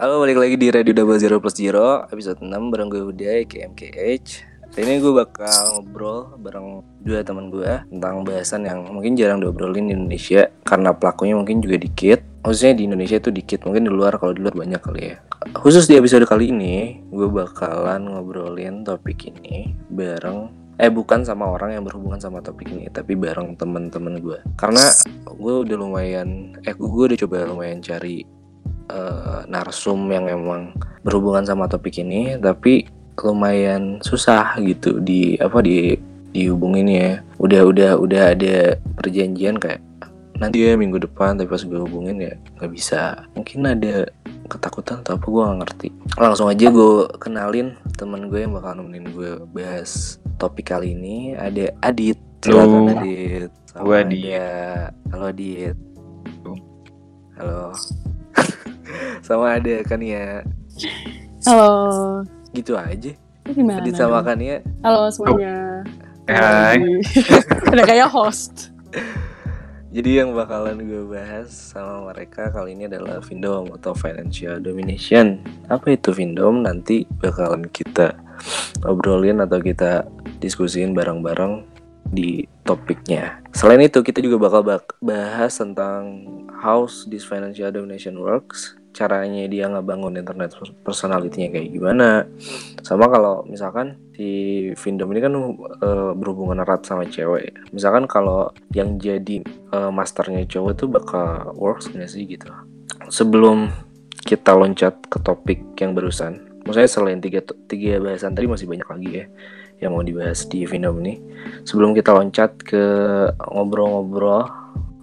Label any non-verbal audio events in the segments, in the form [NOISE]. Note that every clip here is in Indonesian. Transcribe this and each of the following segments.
Halo, balik lagi di Radio Double Zero Plus Zero Episode 6 bareng gue Uday, KMKH Hari ini gue bakal ngobrol bareng dua teman gue Tentang bahasan yang mungkin jarang diobrolin di Indonesia Karena pelakunya mungkin juga dikit. Maksudnya di Indonesia itu dikit, mungkin di luar kalau di luar banyak kali ya. Khusus di episode kali ini, gue bakalan ngobrolin topik ini bareng eh bukan sama orang yang berhubungan sama topik ini tapi bareng temen-temen gue. Karena gue udah lumayan eh gue udah coba lumayan cari uh, narsum yang emang berhubungan sama topik ini tapi lumayan susah gitu di apa di dihubungin ya udah udah udah ada perjanjian kayak nanti ya minggu depan tapi pas gue hubungin ya nggak bisa mungkin ada ketakutan atau apa gue gak ngerti langsung aja gue kenalin temen gue yang bakal nemenin gue bahas topik kali ini ada Adit. Halo. Adit. Gue Adit. Halo Adit. Halo. Sama ada kan ya. Halo, Gitu aja. gimana? Adit sama kan ya. Halo semuanya. Hai. [LAUGHS] Udah kayak host. Jadi yang bakalan gue bahas sama mereka kali ini adalah Vindom atau Financial Domination. Apa itu Vindom? Nanti bakalan kita obrolin atau kita diskusiin bareng-bareng di topiknya. Selain itu kita juga bakal bak- bahas tentang how this financial domination works, caranya dia ngebangun internet pers- personality-nya kayak gimana. Sama kalau misalkan si Vindom ini kan eh, berhubungan erat sama cewek. Misalkan kalau yang jadi eh, masternya cowok tuh bakal works nggak sih gitu. Sebelum kita loncat ke topik yang barusan, maksudnya selain tiga tiga bahasan tadi masih banyak lagi ya yang mau dibahas di Vindom ini. Sebelum kita loncat ke ngobrol-ngobrol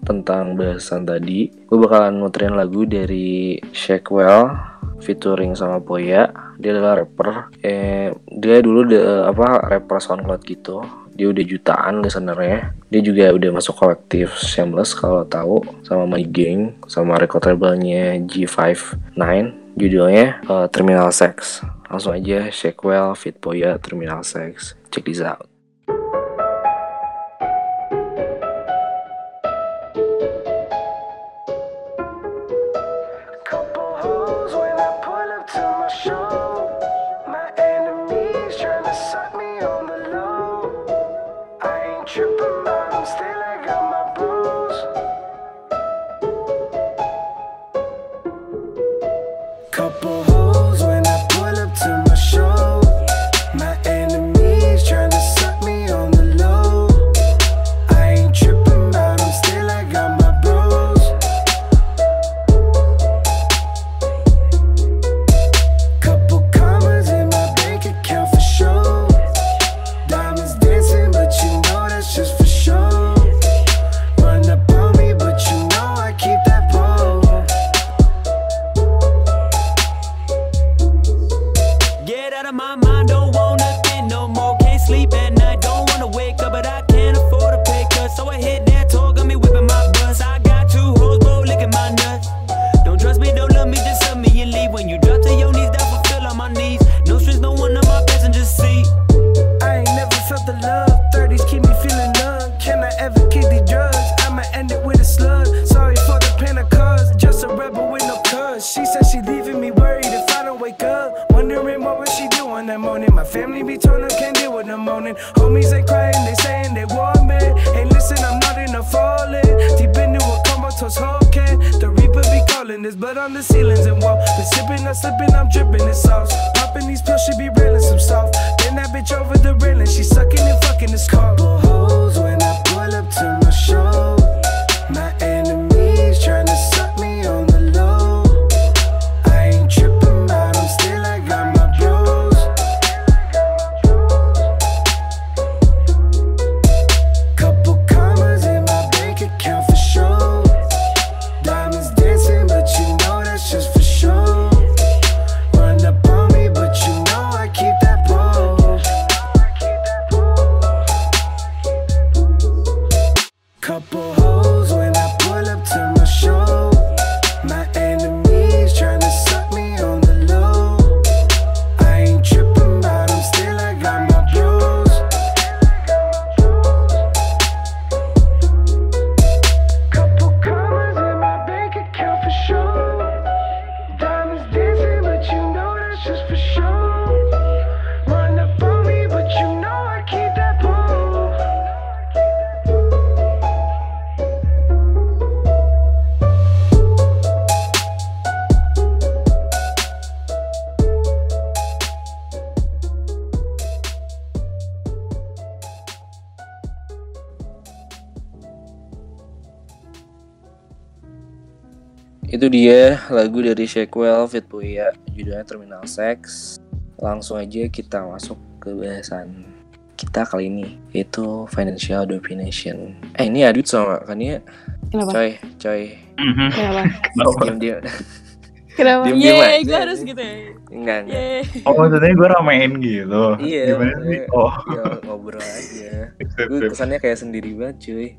tentang bahasan tadi, gue bakalan muterin lagu dari Shakewell featuring sama Poya. Dia adalah rapper. Eh, dia dulu de, apa rapper SoundCloud gitu. Dia udah jutaan listenernya. Dia juga udah masuk kolektif Shameless kalau tahu sama My Gang sama record labelnya G59. Judulnya eh, Terminal Sex. Langsung aja Shakewell Fit Poya Terminal Sex. Check this out. Wondering what was she doing that morning. My family be torn up, can't deal with the moaning. Homies they crying, they saying they want me. Hey, listen, I'm not in a falling. Deep into a whole can. The reaper be calling, there's blood on the ceilings and wall. Been sipping, I'm slipping, I'm dripping in sauce. Popping these pills, she be reeling some soft. Then that bitch over the railing, she sucking and fucking this car. Dia lagu dari Shakewell Fit Puya judulnya Terminal Sex. Langsung aja kita masuk ke bahasan kita kali ini yaitu financial domination. Eh ini Adit sama kan ya? Kenapa? Coy, coy. Mhm. Kenapa? Diam diam. Kenapa? Yeay, aja gue harus gitu ya. Enggak enggak. Yeay. Oh maksudnya gue ramein gitu. Iya. Gimana sih? Oh. Ya, ngobrol aja. Gue kesannya kayak sendiri banget cuy.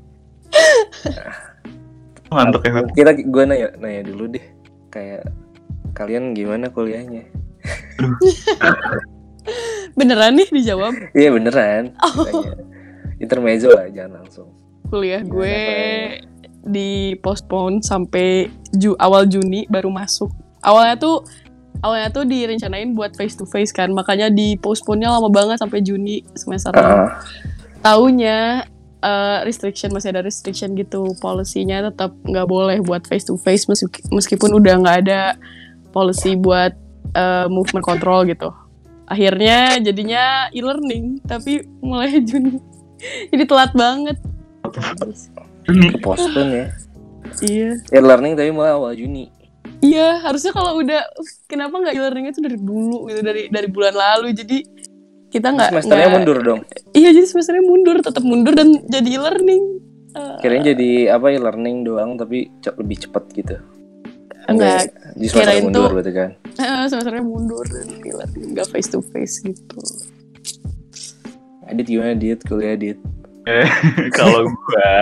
[LAUGHS] Ngantuk ya. Kita gue nanya nanya dulu deh. Kayak kalian gimana kuliahnya? [LAUGHS] Beneran nih dijawab Iya beneran. Oh. Intermezzo lah jangan langsung. kuliah Gimana gue di postpone sampai Ju awal Juni baru masuk. Awalnya tuh awalnya tuh direncanain buat face to face kan, makanya di postpone-nya lama banget sampai Juni semester Ah, Taunya eh, restriction masih ada restriction gitu, policy-nya tetap nggak boleh buat face to face meskipun udah nggak ada policy buat eh, movement control gitu. Akhirnya jadinya e-learning tapi mulai [LAUGHS] Juni. Jadi telat banget. Postpone ya. Iya. E-learning tapi mulai awal Juni. Iya, harusnya kalau udah kenapa nggak e-learning itu dari dulu gitu dari dari bulan lalu. Jadi kita nggak Semesternya nggak- mundur dong. Iya, jadi semesternya mundur, tetap mundur dan jadi e-learning. Eh, Kirain jadi apa e-learning doang tapi lebih cepat gitu. enggak, Di semester kirain mundur tuh- berarti kan. [LAUGHS] eh, semesternya mundur dan e-learning nggak face to face gitu. Adit gimana Dit? Kuliah Dit? [LAUGHS] kalau gue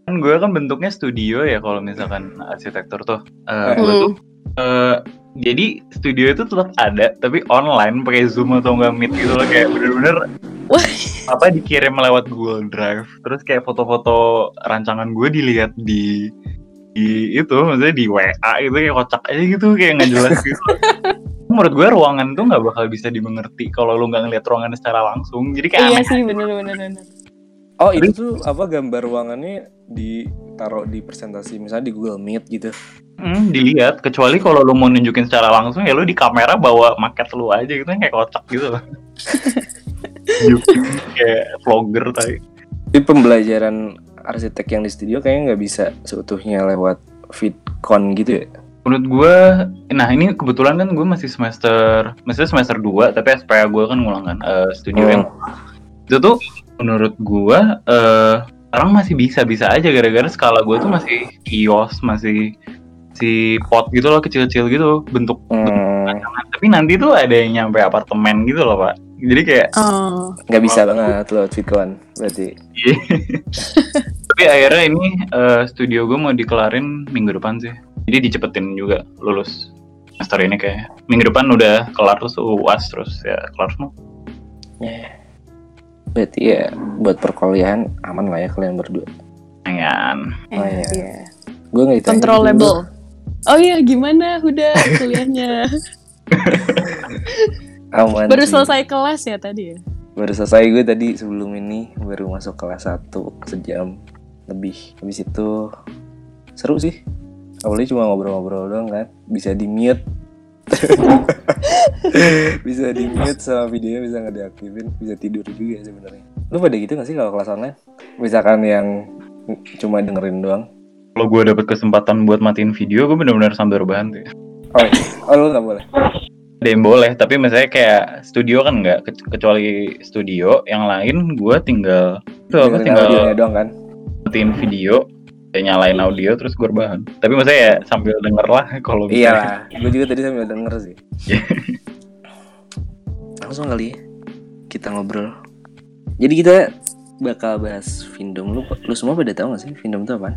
kan gue kan bentuknya studio ya kalau misalkan arsitektur tuh Eh, gua Hmm. tuh eh, jadi studio itu tetap ada tapi online pakai zoom atau enggak meet gitu loh kayak bener-bener apa dikirim lewat Google Drive terus kayak foto-foto rancangan gue dilihat di di itu maksudnya di WA itu kayak kocak aja gitu kayak nggak jelas [LAUGHS] gitu menurut gue ruangan tuh nggak bakal bisa dimengerti kalau lu nggak ngeliat ruangan secara langsung jadi kayak Iya aneh sih, bener-bener. bener. Oh itu tuh apa gambar ruangannya ditaruh di presentasi misalnya di Google Meet gitu. Hmm, dilihat kecuali kalau lu mau nunjukin secara langsung ya lu di kamera bawa maket lu aja gitu kayak kocak gitu loh. [LAUGHS] [LAUGHS] Kayak vlogger tadi. Tapi pembelajaran arsitek yang di studio kayaknya nggak bisa seutuhnya lewat VidCon gitu ya. Menurut gue, nah ini kebetulan kan gue masih semester, masih semester 2 tapi SPA gue kan ngulang kan eh, studio Hmm. yang itu tuh menurut gue eh sekarang masih bisa-bisa aja gara-gara skala gue tuh masih kios, masih si pot gitu loh kecil-kecil gitu bentuk Hmm, tapi nanti tuh ada yang nyampe apartemen gitu loh pak jadi kayak Oh, nggak bisa banget lewat VidCon berarti. Iya. [LAUGHS] Tapi akhirnya ini eh, studio gue mau dikelarin minggu depan sih. Jadi dicepetin juga lulus semester ini kayak minggu depan udah kelar terus uas terus ya kelar semua. Ya. Berarti ya buat perkuliahan aman lah ya kalian berdua. Jangan. Oh, iya. iya. Gue nggak ditanya Controllable. Oh iya, gimana Huda [LAUGHS] kuliahnya? Aman. Baru sih. selesai kelas ya tadi ya? Baru selesai gue tadi sebelum ini baru masuk kelas 1 sejam lebih. Habis itu seru sih. Awalnya cuma ngobrol-ngobrol doang kan. Bisa di mute. [LAUGHS] bisa di mute sama videonya bisa nggak diaktifin. Bisa tidur juga sebenarnya. Lu pada gitu gak sih kalau kelas online? Misalkan yang cuma dengerin doang. Kalau gue dapet kesempatan buat matiin video, gue bener-bener sambil rebahan sih. Oh, oh lu nggak boleh. Ada yang boleh, tapi misalnya kayak studio kan nggak, ke- kecuali studio, yang lain gue tinggal, tuh apa tinggal audionya doang kan. matiin video, kayak nyalain audio terus gue rebahan. Tapi maksudnya ya sambil denger lah kalau Iya lah, gue juga tadi sambil denger sih. Iya. Langsung kali ya, kita ngobrol. Jadi kita bakal bahas Vindom. Lu, lu semua pada tahu gak sih Vindom itu apa?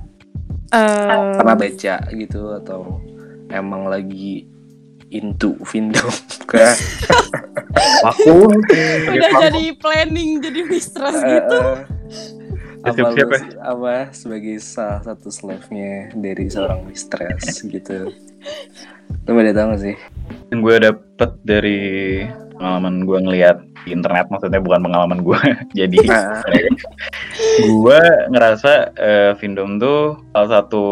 Eh, Pernah baca gitu atau emang lagi into Vindom? [LAUGHS] Kayak Aku udah jadi planning, jadi mistress eh, gitu. eh, apa, lu, ya. apa sebagai salah satu slave-nya dari seorang mistress gitu. Lu pada tahu gak sih? yang gue dapet dari pengalaman gue ngeliat di internet maksudnya bukan pengalaman gue [LAUGHS] jadi Nah, gue ngerasa eh, Vindom tuh salah satu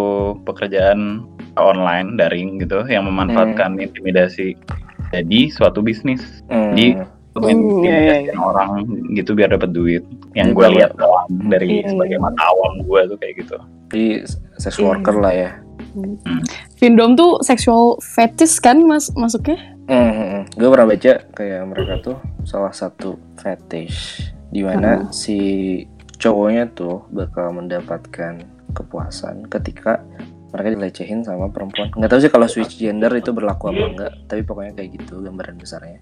pekerjaan online daring gitu yang memanfaatkan intimidasi jadi suatu bisnis. Hmm, Di- Hmm, untuk iya, intimidasi orang gitu biar dapat duit. Yang gue Iya, lihat doang dari Iya, sebagai iya. mata awam gue tuh kayak gitu. Jadi sex worker lah ya. Findom tuh sexual fetish kan mas masuknya? Hmm, gue pernah baca kayak mereka tuh salah satu fetish di mana si cowoknya tuh bakal mendapatkan kepuasan ketika mereka dilecehin sama perempuan. Nggak tahu sih kalau switch gender itu berlaku apa enggak, tapi pokoknya kayak gitu gambaran besarnya.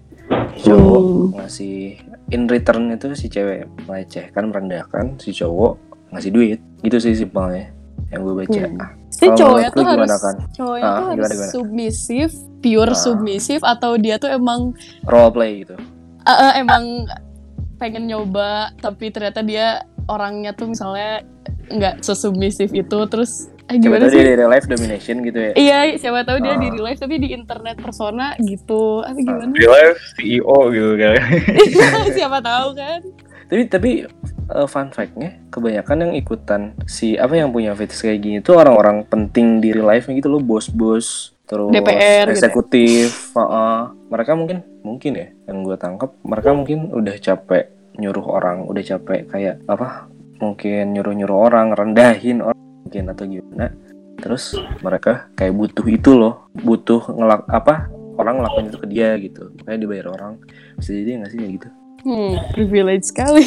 Cowok Hmm. ngasih in return itu si cewek melecehkan, merendahkan, si cowok ngasih duit. Gitu sih simpelnya yang gue baca. Hmm. Ah, Si Kalau cowoknya tuh harus Kan? cowoknya Ah, tuh gimana, harus gimana? submisif, pure Ah. submisif atau dia tuh emang Role play gitu. eh, eh, emang pengen nyoba tapi ternyata dia orangnya tuh misalnya nggak sesubmisif itu terus eh, gimana tau dia sih? dari live domination gitu ya. Iya, siapa tahu dia Ah. di real life tapi di internet persona gitu. Apa gimana? Di live CEO gitu kan. [LAUGHS] siapa tahu kan? Tapi tapi uh, fun fact-nya kebanyakan yang ikutan si apa yang punya fetish kayak gini tuh orang-orang penting di real life gitu loh, bos-bos terus DPR gitu ya? eksekutif, heeh. mereka mungkin mungkin ya yang gue tangkap mereka mungkin udah capek nyuruh orang, udah capek kayak apa? Mungkin nyuruh-nyuruh orang, rendahin orang mungkin atau gimana. Terus mereka kayak butuh itu loh, butuh ngelak apa? Orang ngelakuin itu ke dia gitu, makanya dibayar orang. Bisa jadi nggak sih kayak gitu? Hmm, privilege sekali.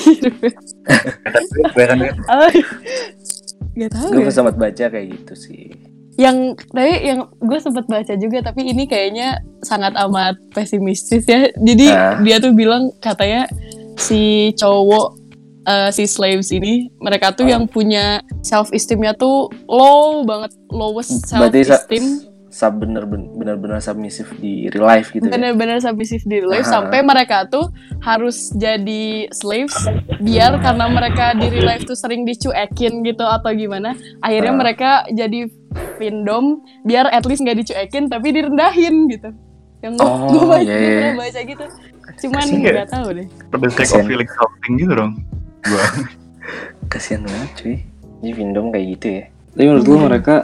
Kelihatan [LAUGHS] kan? Ah, Gak tahu gue ya. sempat baca kayak gitu sih Yang tapi yang gue sempat baca juga tapi ini kayaknya sangat amat pesimistis ya. Jadi Ah. dia tuh bilang katanya si cowok eh, si slaves ini mereka tuh Ah. yang punya self esteemnya tuh low banget lowest self berarti esteem sub bener bener bener submisif di real life gitu ya bener-bener submissive di real life Ah. sampai mereka tuh harus jadi slaves biar karena mereka di real life tuh sering dicuekin gitu atau gimana akhirnya Ah. mereka jadi findom biar at least nggak dicuekin tapi direndahin gitu yang gue Oh, gue baca, iya, gue iya. pernah baca gitu cuman nggak tahu deh sake Kasian. of feeling something gitu dong. Gua. [LAUGHS] kasian banget cuy ini findom kayak gitu ya tapi menurut gue mereka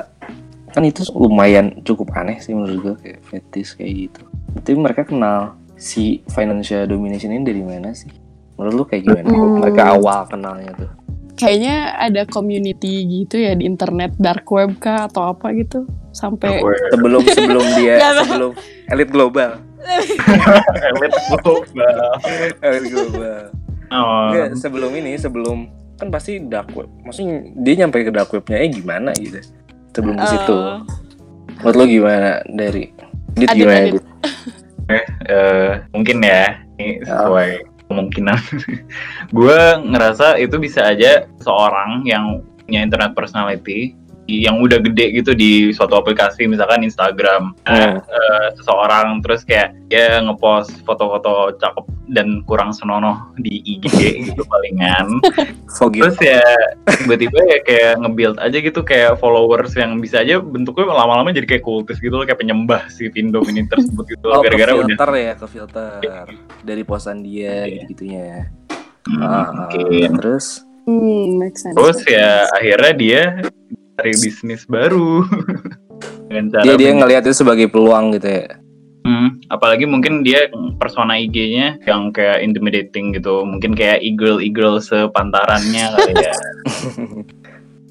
kan itu lumayan cukup aneh sih menurut gue kayak fetish kayak gitu tapi mereka kenal si financial domination ini dari mana sih menurut lu kayak gimana Hmm. mereka awal kenalnya tuh kayaknya ada community gitu ya di internet dark web kah atau apa gitu sampai sebelum sebelum [LAUGHS] dia Nggak sebelum elit global Elit global. elit global Oh. Enggak, sebelum ini, sebelum kan pasti dark web. Maksudnya dia nyampe ke dark webnya eh gimana gitu. Sebelum ke situ. eh, Menurut lo gimana dari Dit Adit, gimana Adit. Dit? [LAUGHS] eh, mungkin ya ini sesuai kemungkinan [LAUGHS] gue ngerasa itu bisa aja seorang yang punya internet personality yang udah gede gitu di suatu aplikasi misalkan Instagram Hmm. Eh, seseorang terus kayak dia ngepost foto-foto cakep dan kurang senonoh di IG [LAUGHS] gitu palingan terus ya tiba-tiba ya kayak nge-build aja gitu kayak followers yang bisa aja bentuknya lama-lama jadi kayak kultis gitu loh kayak penyembah si Pindom ini tersebut gitu Oh, ke gara-gara udah filter ya, ke filter dari posan dia Iya. gitu-gitunya. Hmm, Ah, mungkin terus hmm, make sense. terus ya akhirnya dia cari bisnis baru [LAUGHS] dengan cara dia dia ngelihat itu sebagai peluang gitu ya. Hmm, apalagi mungkin dia persona IG-nya yang kayak intimidating gitu mungkin kayak eagle eagle sepantarannya [LAUGHS] kali ya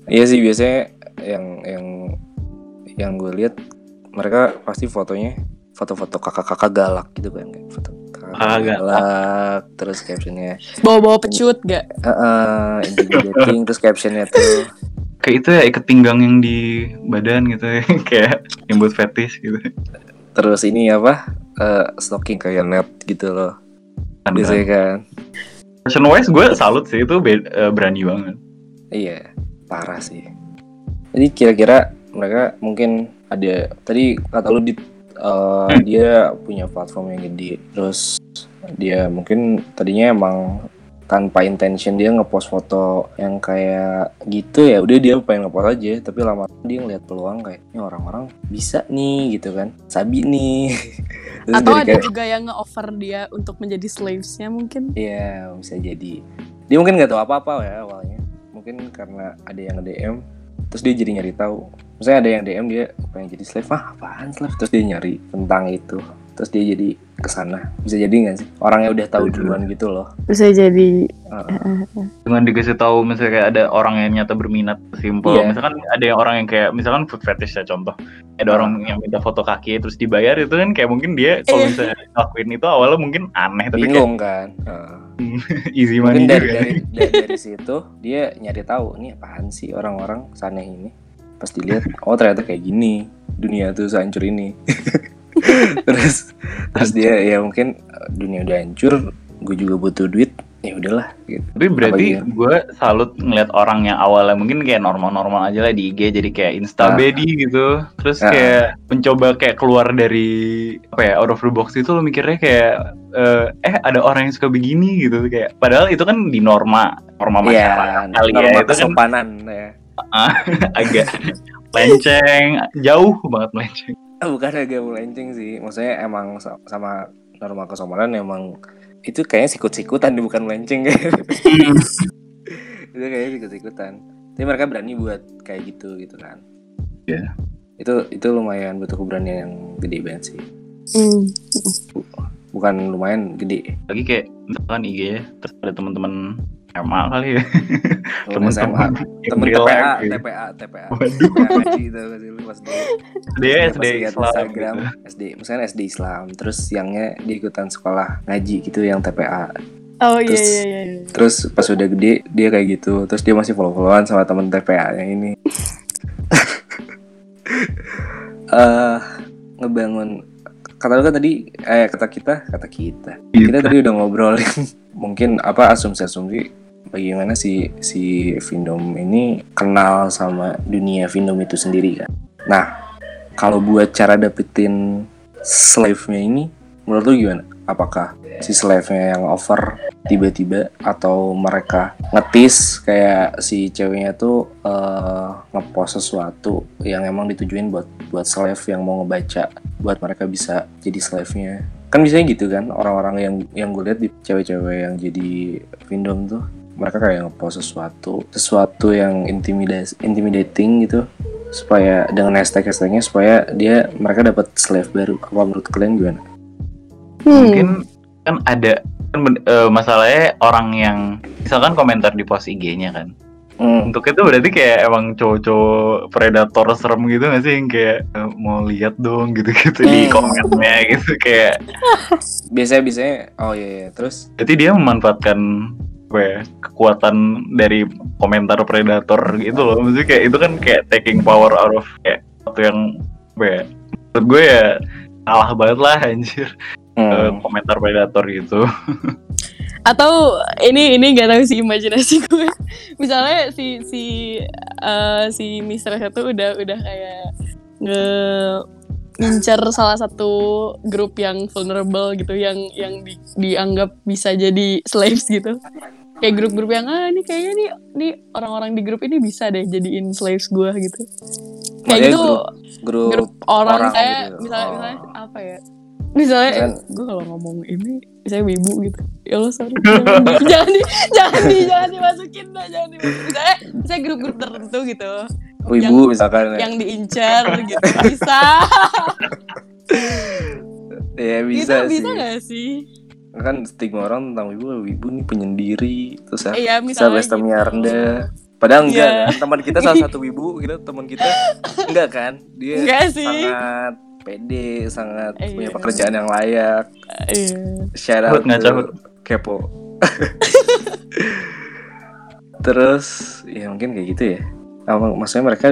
Iya sih biasanya yang yang yang gue lihat mereka pasti fotonya foto-foto kakak-kakak galak gitu kan kayak foto kakak Kakak galak. galak terus captionnya Bawa-bawa pecut gak? Heeh, intimidating terus captionnya tuh kayak itu ya ikat pinggang yang di badan gitu ya. [LAUGHS] Kayak yang buat fetish gitu. Terus ini apa? Eh stalking kayak net gitu loh. Kan, biasanya kan. fashion wise gue salut sih itu eh, berani banget. Iya parah sih. Jadi kira-kira mereka mungkin ada tadi kata lu di eh, dia punya platform yang gede. Terus dia mungkin tadinya emang tanpa intention dia ngepost foto yang kayak gitu ya udah dia pengen ngepost aja tapi lama dia ngeliat peluang kayak ini orang-orang bisa nih gitu kan. Sabi nih. [LAUGHS] Atau ada kayak, juga yang nge-offer dia untuk menjadi slaves-nya mungkin? Iya bisa jadi. Dia mungkin nggak tahu apa-apa ya awalnya. Mungkin karena ada yang nge-DM Terus dia jadi nyari tahu. Misalnya ada yang DM dia pengen jadi slave Ah apaan slave? Terus dia nyari tentang itu terus dia jadi ke sana. Bisa jadi nggak sih? Orangnya udah tahu duluan gitu loh. Bisa jadi. Heeh. dengan dikasih tahu misalnya kayak ada orang yang nyata berminat simpel. Iya. misalkan ada yang orang yang kayak misalkan food fetish ya contoh. Ada Ah. orang yang minta foto kaki terus dibayar itu kan kayak mungkin dia kalau Iya. misalnya ngelakuin itu awalnya mungkin aneh tapi kayak bingung kan? Heeh. [LAUGHS] easy money mungkin dari, juga dari, dari dari situ dia nyari tahu ini apaan sih orang-orang sana ini? Pas dilihat oh ternyata kayak gini. Dunia tuh sehancur ini [LAUGHS] [LAUGHS] terus terus dia ya mungkin eh, dunia udah hancur gue juga butuh duit ya udahlah gitu Tapi berarti iya? gue salut ngeliat orang yang awalnya mungkin kayak normal-normal aja lah di IG jadi kayak insta Ah. baby gitu. Terus Ah. kayak mencoba kayak keluar dari apa ya out of the box itu lo mikirnya kayak eh, eh ada orang yang suka begini gitu kayak padahal itu kan di norma norma Iya, masyarakat kali ya norma itu kan kesopanan ya. [LAUGHS] agak lenceng jauh banget melenceng. Ah, [LAUGHS] Bukan agak melenceng sih, maksudnya emang sa- sama norma kesopanan emang itu kayaknya sikut-sikutan bukan melenceng [LAUGHS] itu kayaknya sikut-sikutan. Tapi mereka berani buat kayak gitu gitu kan. Iya. Itu itu lumayan butuh keberanian yang gede banget sih. hmm, Bukan lumayan gede. Lagi kayak misalkan IG ya terus ada teman-teman SMA kali ya. [LAUGHS] Temen SMA, temen TPA, gitu. TPA, TPA. Waduh. TPA ngaji itu gak sih lu pas dulu. Dia Pas SD lihat Islam Instagram, gitu. SD, misalnya SD Islam, terus siangnya dia ikutan sekolah ngaji gitu yang TPA. oh iya Terus- iya iya iya. Terus pas udah gede dia kayak gitu, terus dia masih follow-followan sama temen TPA yang ini. [LAUGHS] Eh ngebangun kata lu kan tadi eh kata kita kata kita kita tadi udah ngobrolin [LAUGHS] mungkin apa asumsi-asumsi bagaimana si si Vindom ini kenal sama dunia Vindom itu sendiri kan. Nah, kalau buat cara dapetin slave-nya ini menurut lu gimana? Apakah si slave-nya yang over tiba-tiba atau mereka ngetis kayak si ceweknya tuh eh, ngepost sesuatu yang emang ditujuin buat buat slave yang mau ngebaca buat mereka bisa jadi slave-nya kan biasanya gitu kan orang-orang yang yang gue lihat di cewek-cewek yang jadi Vindom tuh mereka kayak ngepost sesuatu sesuatu yang intimidating gitu supaya dengan hashtag hashtagnya supaya dia mereka dapat slave baru apa menurut kalian gimana? Hmm. mungkin kan ada kan eh, masalahnya orang yang misalkan komentar di post IG-nya kan Hmm. untuk itu berarti kayak emang cowok-cowok predator serem gitu gak sih yang kayak eh, mau lihat dong gitu-gitu di Hmm. komennya gitu kayak [LAUGHS] Biasanya biasanya oh iya, iya. terus berarti dia memanfaatkan apa ya, kekuatan dari komentar predator gitu loh maksudnya kayak itu kan kayak taking power out of kayak satu yang apa ya menurut gue ya salah banget lah anjir hmm. eh, komentar predator gitu [LAUGHS] atau ini ini gak tahu sih imajinasi gue [LAUGHS] misalnya si si eh, si mistress itu udah udah kayak nge ngincer salah satu grup yang vulnerable gitu yang yang di- dianggap bisa jadi slaves gitu kayak grup-grup yang ah ini kayaknya nih nih orang-orang di grup ini bisa deh jadiin slaves gue gitu kayak Makanya gitu grup grup orang, orang kayak gitu. misalnya Oh. misalnya apa ya misalnya Misalnya- gue kalau ngomong ini misalnya wibu gitu ya Allah sorry [LAUGHS] jangan di, jangan di, jangan di, jangan dimasukin dah jangan dimasukin misalnya misalnya grup-grup tertentu gitu wibu misalkan ya. yang diincar gitu bisa [LAUGHS] ya gitu bisa sih. bisa gak sih Kan stigma orang tentang wibu, wibu nih penyendiri, terus ya Iya, misalnya gitu. rendah. Padahal enggak Iya. kan, teman kita salah [LAUGHS] satu wibu, gitu teman kita enggak kan? Dia Enggak sih. sangat pede, sangat Iya. punya pekerjaan yang layak. iya Shout out kepo. [LAUGHS] Terus ya mungkin kayak gitu ya. Apa, maksudnya mereka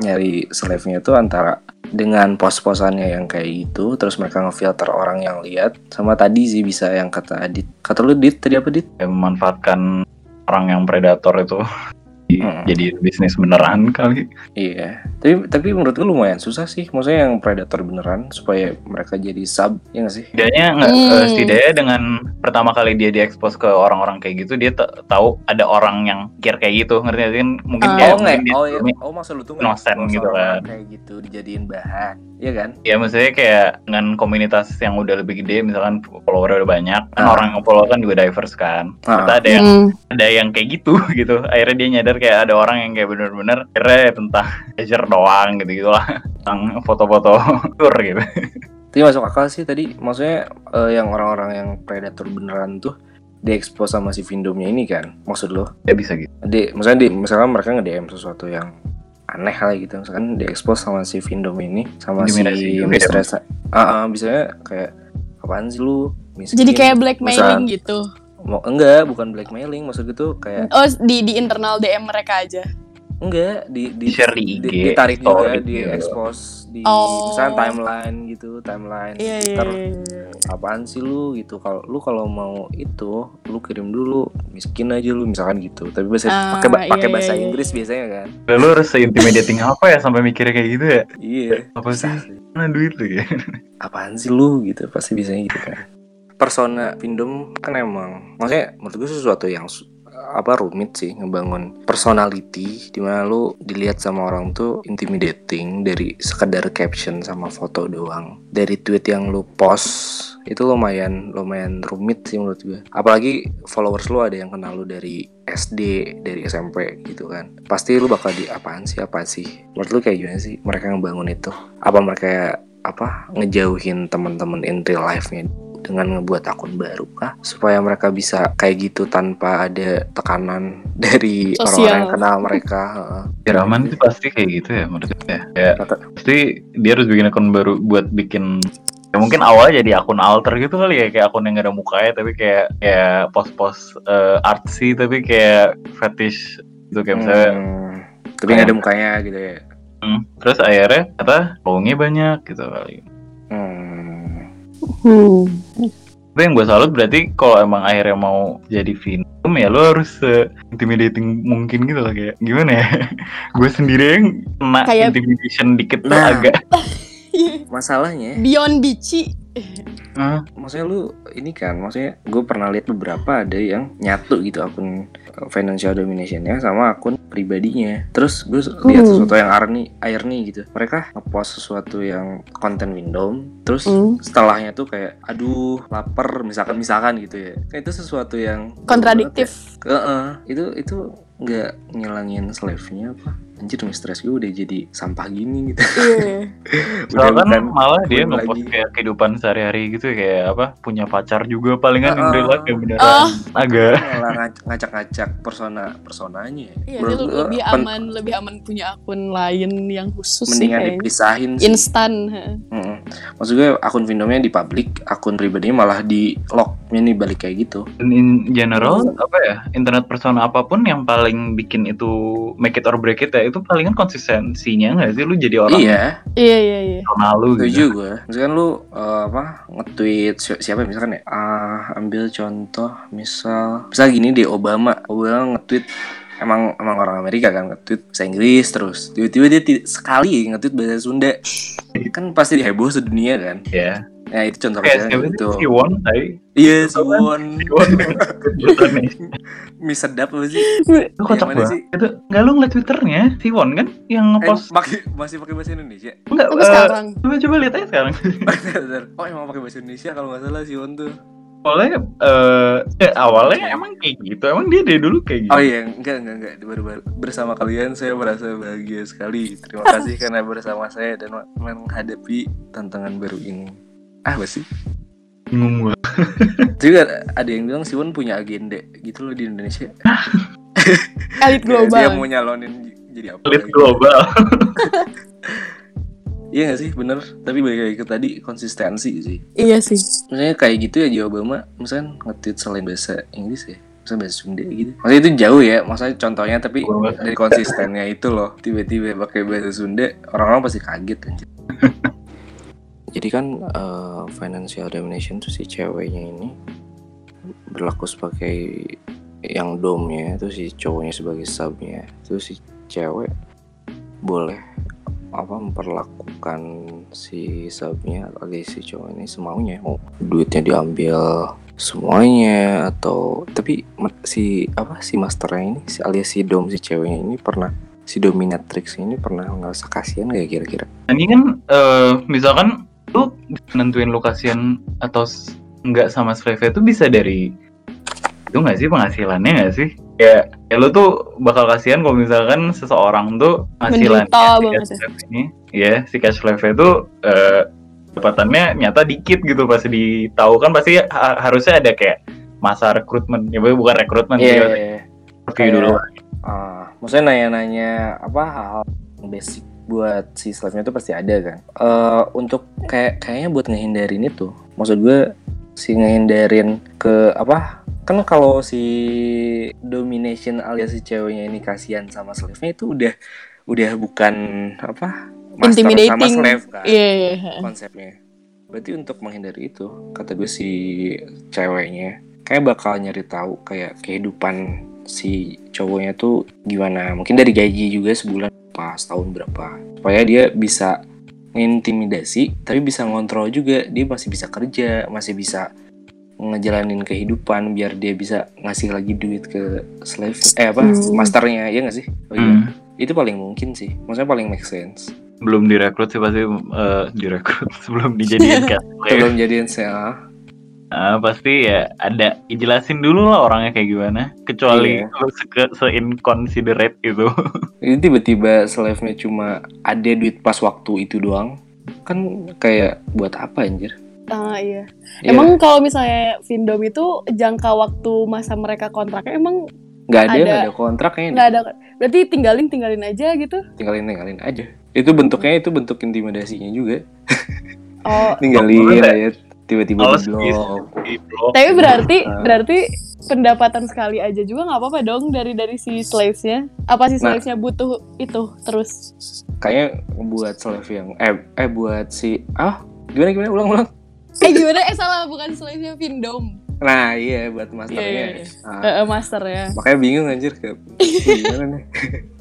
nyari slave-nya itu antara dengan pos-posannya yang kayak gitu, terus mereka ngefilter orang yang lihat, sama tadi sih bisa yang kata Adit. Kata lu Dit tadi apa Dit? memanfaatkan orang yang predator itu Hmm. jadi bisnis beneran kali Iya. Tapi tapi menurut gue lumayan susah sih. Maksudnya yang predator beneran supaya mereka jadi sub, ya nggak sih? setidaknya nggak Hmm. eh, setidaknya dengan pertama kali dia diekspos ke orang-orang kayak gitu dia tahu ada orang yang pikir kayak gitu ngerti kan mungkin Ah. kayak oh mungkin dia Oh iya. sebelumnya- Oh maksud lu tuh innocent gitu kan. Kayak gitu dijadiin bahan, iya kan? ya maksudnya kayak dengan komunitas yang udah lebih gede misalkan followernya udah banyak kan Ah. orang yang follow kan juga diverse kan Ah. ternyata ada yang Hmm. ada yang kayak gitu [LAUGHS] gitu akhirnya dia nyadar kayak ada orang yang kayak bener-bener akhirnya tentang [LAUGHS] pleasure doang gitu gitulah [LAUGHS] tentang foto-foto tour gitu Tapi masuk akal sih tadi, maksudnya eh, yang orang-orang yang predator beneran tuh diekspos sama si Vindomnya ini kan, maksud lo? Ya bisa gitu. Di, misalnya di, misalkan mereka nge-DM sesuatu yang aneh lah gitu, misalkan diekspos sama si Vindom ini, sama si Mistress. Ah, ah, biasanya kayak apaan sih lu? Miskin, Jadi kayak blackmailing Misal- gitu. Mau enggak, bukan blackmailing, maksud gitu kayak Oh, di di internal DM mereka aja. Enggak di di, Di-share di IG, ditarik juga, di gitu. expose di Oh. misalnya timeline gitu, timeline. Iya, iya, Ntar, iya, iya. apaan sih lu gitu kalau lu kalau mau itu lu kirim dulu miskin aja lu misalkan gitu tapi bahasa Ah, pakai ba- pakai iya, bahasa iya, Inggris biasanya kan Lalu harus se-intimidating [LAUGHS] apa ya sampai mikirnya kayak gitu ya? iya Apa sih? Mana duit lu ya? apaan sih lu gitu pasti biasanya gitu kan persona Pindom kan emang maksudnya menurut gue sesuatu yang apa rumit sih ngebangun personality di mana lu dilihat sama orang tuh intimidating dari sekedar caption sama foto doang. Dari tweet yang lu post itu lumayan lumayan rumit sih menurut gue apalagi followers lu ada yang kenal lu dari SD dari SMP gitu kan. Pasti lu bakal di apaan sih apa sih? Menurut lu kayak gimana sih mereka ngebangun itu? Apa mereka apa ngejauhin teman-teman in real life-nya dengan ngebuat akun baru kah supaya mereka bisa kayak gitu tanpa ada tekanan [LAUGHS] dari orang-orang yang kenal mereka heeh. Biar aman itu pasti kayak gitu ya menurut gue ya. Kayak Kata- pasti dia harus bikin akun baru buat bikin ya mungkin awalnya jadi akun alter gitu kali ya kayak akun yang gak ada mukanya tapi kayak kayak post-post eh, artsy tapi kayak fetish gitu kayak misalnya Hmm, tapi nggak ada mukanya gitu ya hmm, terus akhirnya kata followingnya banyak gitu kali hmm. Hmm. tapi yang gue salut berarti kalau emang akhirnya mau jadi film ya lo harus se intimidating mungkin gitu lah kayak gimana ya [LAUGHS] gue sendiri yang kena Kayak- intimidation dikit Nah. agak [LAUGHS] masalahnya Beyond Bici. ah, maksudnya lu ini kan maksudnya gue pernah lihat beberapa ada yang nyatu gitu akun uh, financial dominationnya sama akun pribadinya terus gue lihat Hmm. sesuatu yang irony irony gitu mereka ngepost sesuatu yang konten Windows terus Hmm. setelahnya tuh kayak aduh lapar misalkan misalkan gitu ya Kayak itu sesuatu yang Kontradiktif. Heeh, itu itu nggak ngilangin slave-nya apa anjir mistress gue udah jadi sampah gini gitu Iya. [LAUGHS] soalnya kan malah dia ngepost lagi. kayak kehidupan sehari-hari gitu kayak apa punya pacar juga palingan in Ah, real life ya beneran Oh. agak malah ngac- ngacak-ngacak persona personanya Iya, Menurut dia lebih aman, lebih aman punya akun lain yang khusus sih mendingan kayaknya. dipisahin sih Instan. ha. Maksud gue akun Vindomnya di publik akun pribadinya malah di locknya nih balik kayak gitu. Dan in general apa ya internet persona apa pun yang paling bikin itu make it or break it ya itu palingan konsistensinya nggak sih? Lu jadi orang iya. Iya, iya, iya. personal lu setuju gitu gue misalkan lu eh, apa nge-tweet si- siapa misalkan ya? Ah ambil contoh misal misal gini deh Obama. Obama nge-tweet emang emang orang Amerika kan nge-tweet bahasa Inggris terus tiba-tiba dia sekali nge-tweet bahasa Sunda. Kan pasti diheboh sedunia kan? Ya ya itu contoh kayak kecilnya siapa gitu. Sih si Won tadi iya si Won. [LAUGHS] Mie sedap apa sih? Itu kocak banget. sih? itu nggak lu ngeliat twitternya si Won kan? Yang Eh, ngepost pakai masih pakai bahasa Indonesia? Enggak Tapi eh, sekarang. coba coba lihat aja sekarang. [LAUGHS] Oh emang pakai bahasa Indonesia kalau nggak salah si Won tuh awalnya eh eh, awalnya emang kayak gitu emang dia dari dulu kayak gitu Oh iya, enggak, enggak, enggak. Baru, baru bersama kalian saya merasa bahagia sekali. Terima kasih karena bersama saya dan menghadapi tantangan baru ini. Ah, apa sih? bingung gua Juga ada yang bilang Siwon punya agenda gitu loh di Indonesia. [LAUGHS] Elit global. Dia mau nyalonin jadi apa? Lagi. global [LAUGHS] Iya gak sih, bener. Tapi balik lagi ke tadi konsistensi sih. Iya sih. Misalnya kayak gitu ya Jawa Obama, misalnya nge-tweet selain bahasa Inggris ya. Misalnya bahasa Sunda gitu. Maksudnya itu jauh ya, maksudnya contohnya tapi dari konsistennya itu loh. Tiba-tiba pakai bahasa Sunda, orang-orang pasti kaget anjir. [LAUGHS] Jadi kan eh, financial domination tuh si ceweknya ini berlaku sebagai yang domnya itu si cowoknya sebagai subnya itu si cewek boleh apa memperlakukan si subnya alias si cowok ini semaunya. Oh duitnya diambil semuanya atau tapi si apa si masternya ini si alias si dom si ceweknya ini pernah si dominatrix ini pernah ngerasa kasihan gak kira-kira? Ini kan eh, misalkan lu nentuin lu atau s- nggak sama slave itu bisa dari itu nggak sih penghasilannya nggak sih ya ya lu tuh bakal kasihan kalau misalkan seseorang tuh penghasilannya Menderita si ini ya si cash slave itu eh, pendapatannya nyata dikit gitu pasti ditahu kan pasti ha- harusnya ada kayak masa rekrutmen ya bukan rekrutmen Iya, sih iya, iya. interview dulu Ah, maksudnya nanya-nanya apa hal-hal basic buat si slave-nya tuh pasti ada kan. Eh untuk kayak kayaknya buat ngehindarin itu, maksud gue si ngehindarin ke apa? Kan kalau si domination alias si ceweknya ini kasihan sama slave-nya itu udah udah bukan apa? Master sama slave kan Iya, iya. konsepnya. Berarti untuk menghindari itu, kata gue si ceweknya kayak bakal nyari tahu kayak kehidupan si cowoknya tuh gimana. Mungkin dari gaji juga sebulan pas tahun berapa. Supaya dia bisa ngintimidasi tapi bisa ngontrol juga. Dia masih bisa kerja, masih bisa ngejalanin kehidupan biar dia bisa ngasih lagi duit ke slave eh apa Hmm. masternya ya nggak sih oh, iya. Hmm. itu paling mungkin sih maksudnya paling make sense belum direkrut sih pasti eh, direkrut [LAUGHS] sebelum dijadiin [LAUGHS] kan sebelum jadian saya Ah, pasti ya ada dijelasin dulu lah orangnya kayak gimana kecuali lu se, se inconsiderate itu Ini [LAUGHS] tiba-tiba slave-nya cuma ada duit pas waktu itu doang. Kan kayak buat apa anjir? Ah, [LAUGHS] iya. Ya, Emang kalau misalnya Vindom itu jangka waktu masa mereka kontraknya emang nggak ada, ada- nggak ada kontrak kayaknya. nggak ada. Berarti tinggalin tinggalin aja gitu. Tinggalin tinggalin aja. Itu bentuknya itu bentuk intimidasinya juga. [LAUGHS] Oh, [LAUGHS] Tinggalin Boleh. ya tiba-tiba di gitu. blok. Di blok. tapi berarti Ah. berarti pendapatan sekali aja juga nggak apa-apa dong dari dari si slavesnya. Apa si Nah. slavesnya butuh itu terus? Kayaknya buat slave yang eh eh buat si ah gimana gimana ulang ulang. Eh gimana? Eh salah bukan slavesnya Vindom. Nah iya buat Iya, masternya. iya, iya. Ah. Eh, eh, master ya. makanya bingung anjir kayak gimana nih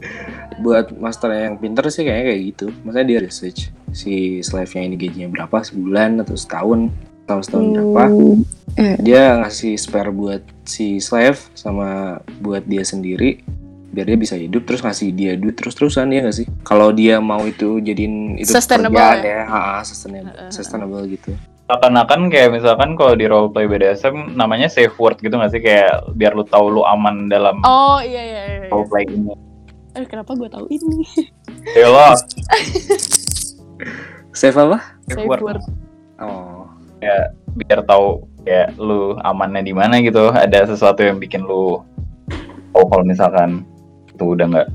[LAUGHS] buat master yang pinter sih kayaknya kayak gitu maksudnya dia research si slave nya ini gajinya berapa sebulan atau setahun atau setahun berapa Hmm. dia ngasih spare buat si slave sama buat dia sendiri biar dia bisa hidup terus ngasih dia duit terus terusan ya nggak sih kalau dia mau itu jadiin itu Sustainable ya? ya ha, ha, sustainable, ha, ha. sustainable gitu Seakan-akan kayak misalkan kalau di roleplay BDSM namanya safe word gitu gak sih kayak biar lu tahu lu aman dalam Oh iya iya iya. iya. roleplay ini. Eh kenapa gue tahu ini? [LAUGHS] Ya lo [LAUGHS] save apa Safe word. word. oh ya biar tahu ya lu amannya di mana gitu. Ada sesuatu yang bikin lu tahu kalau misalkan itu udah nggak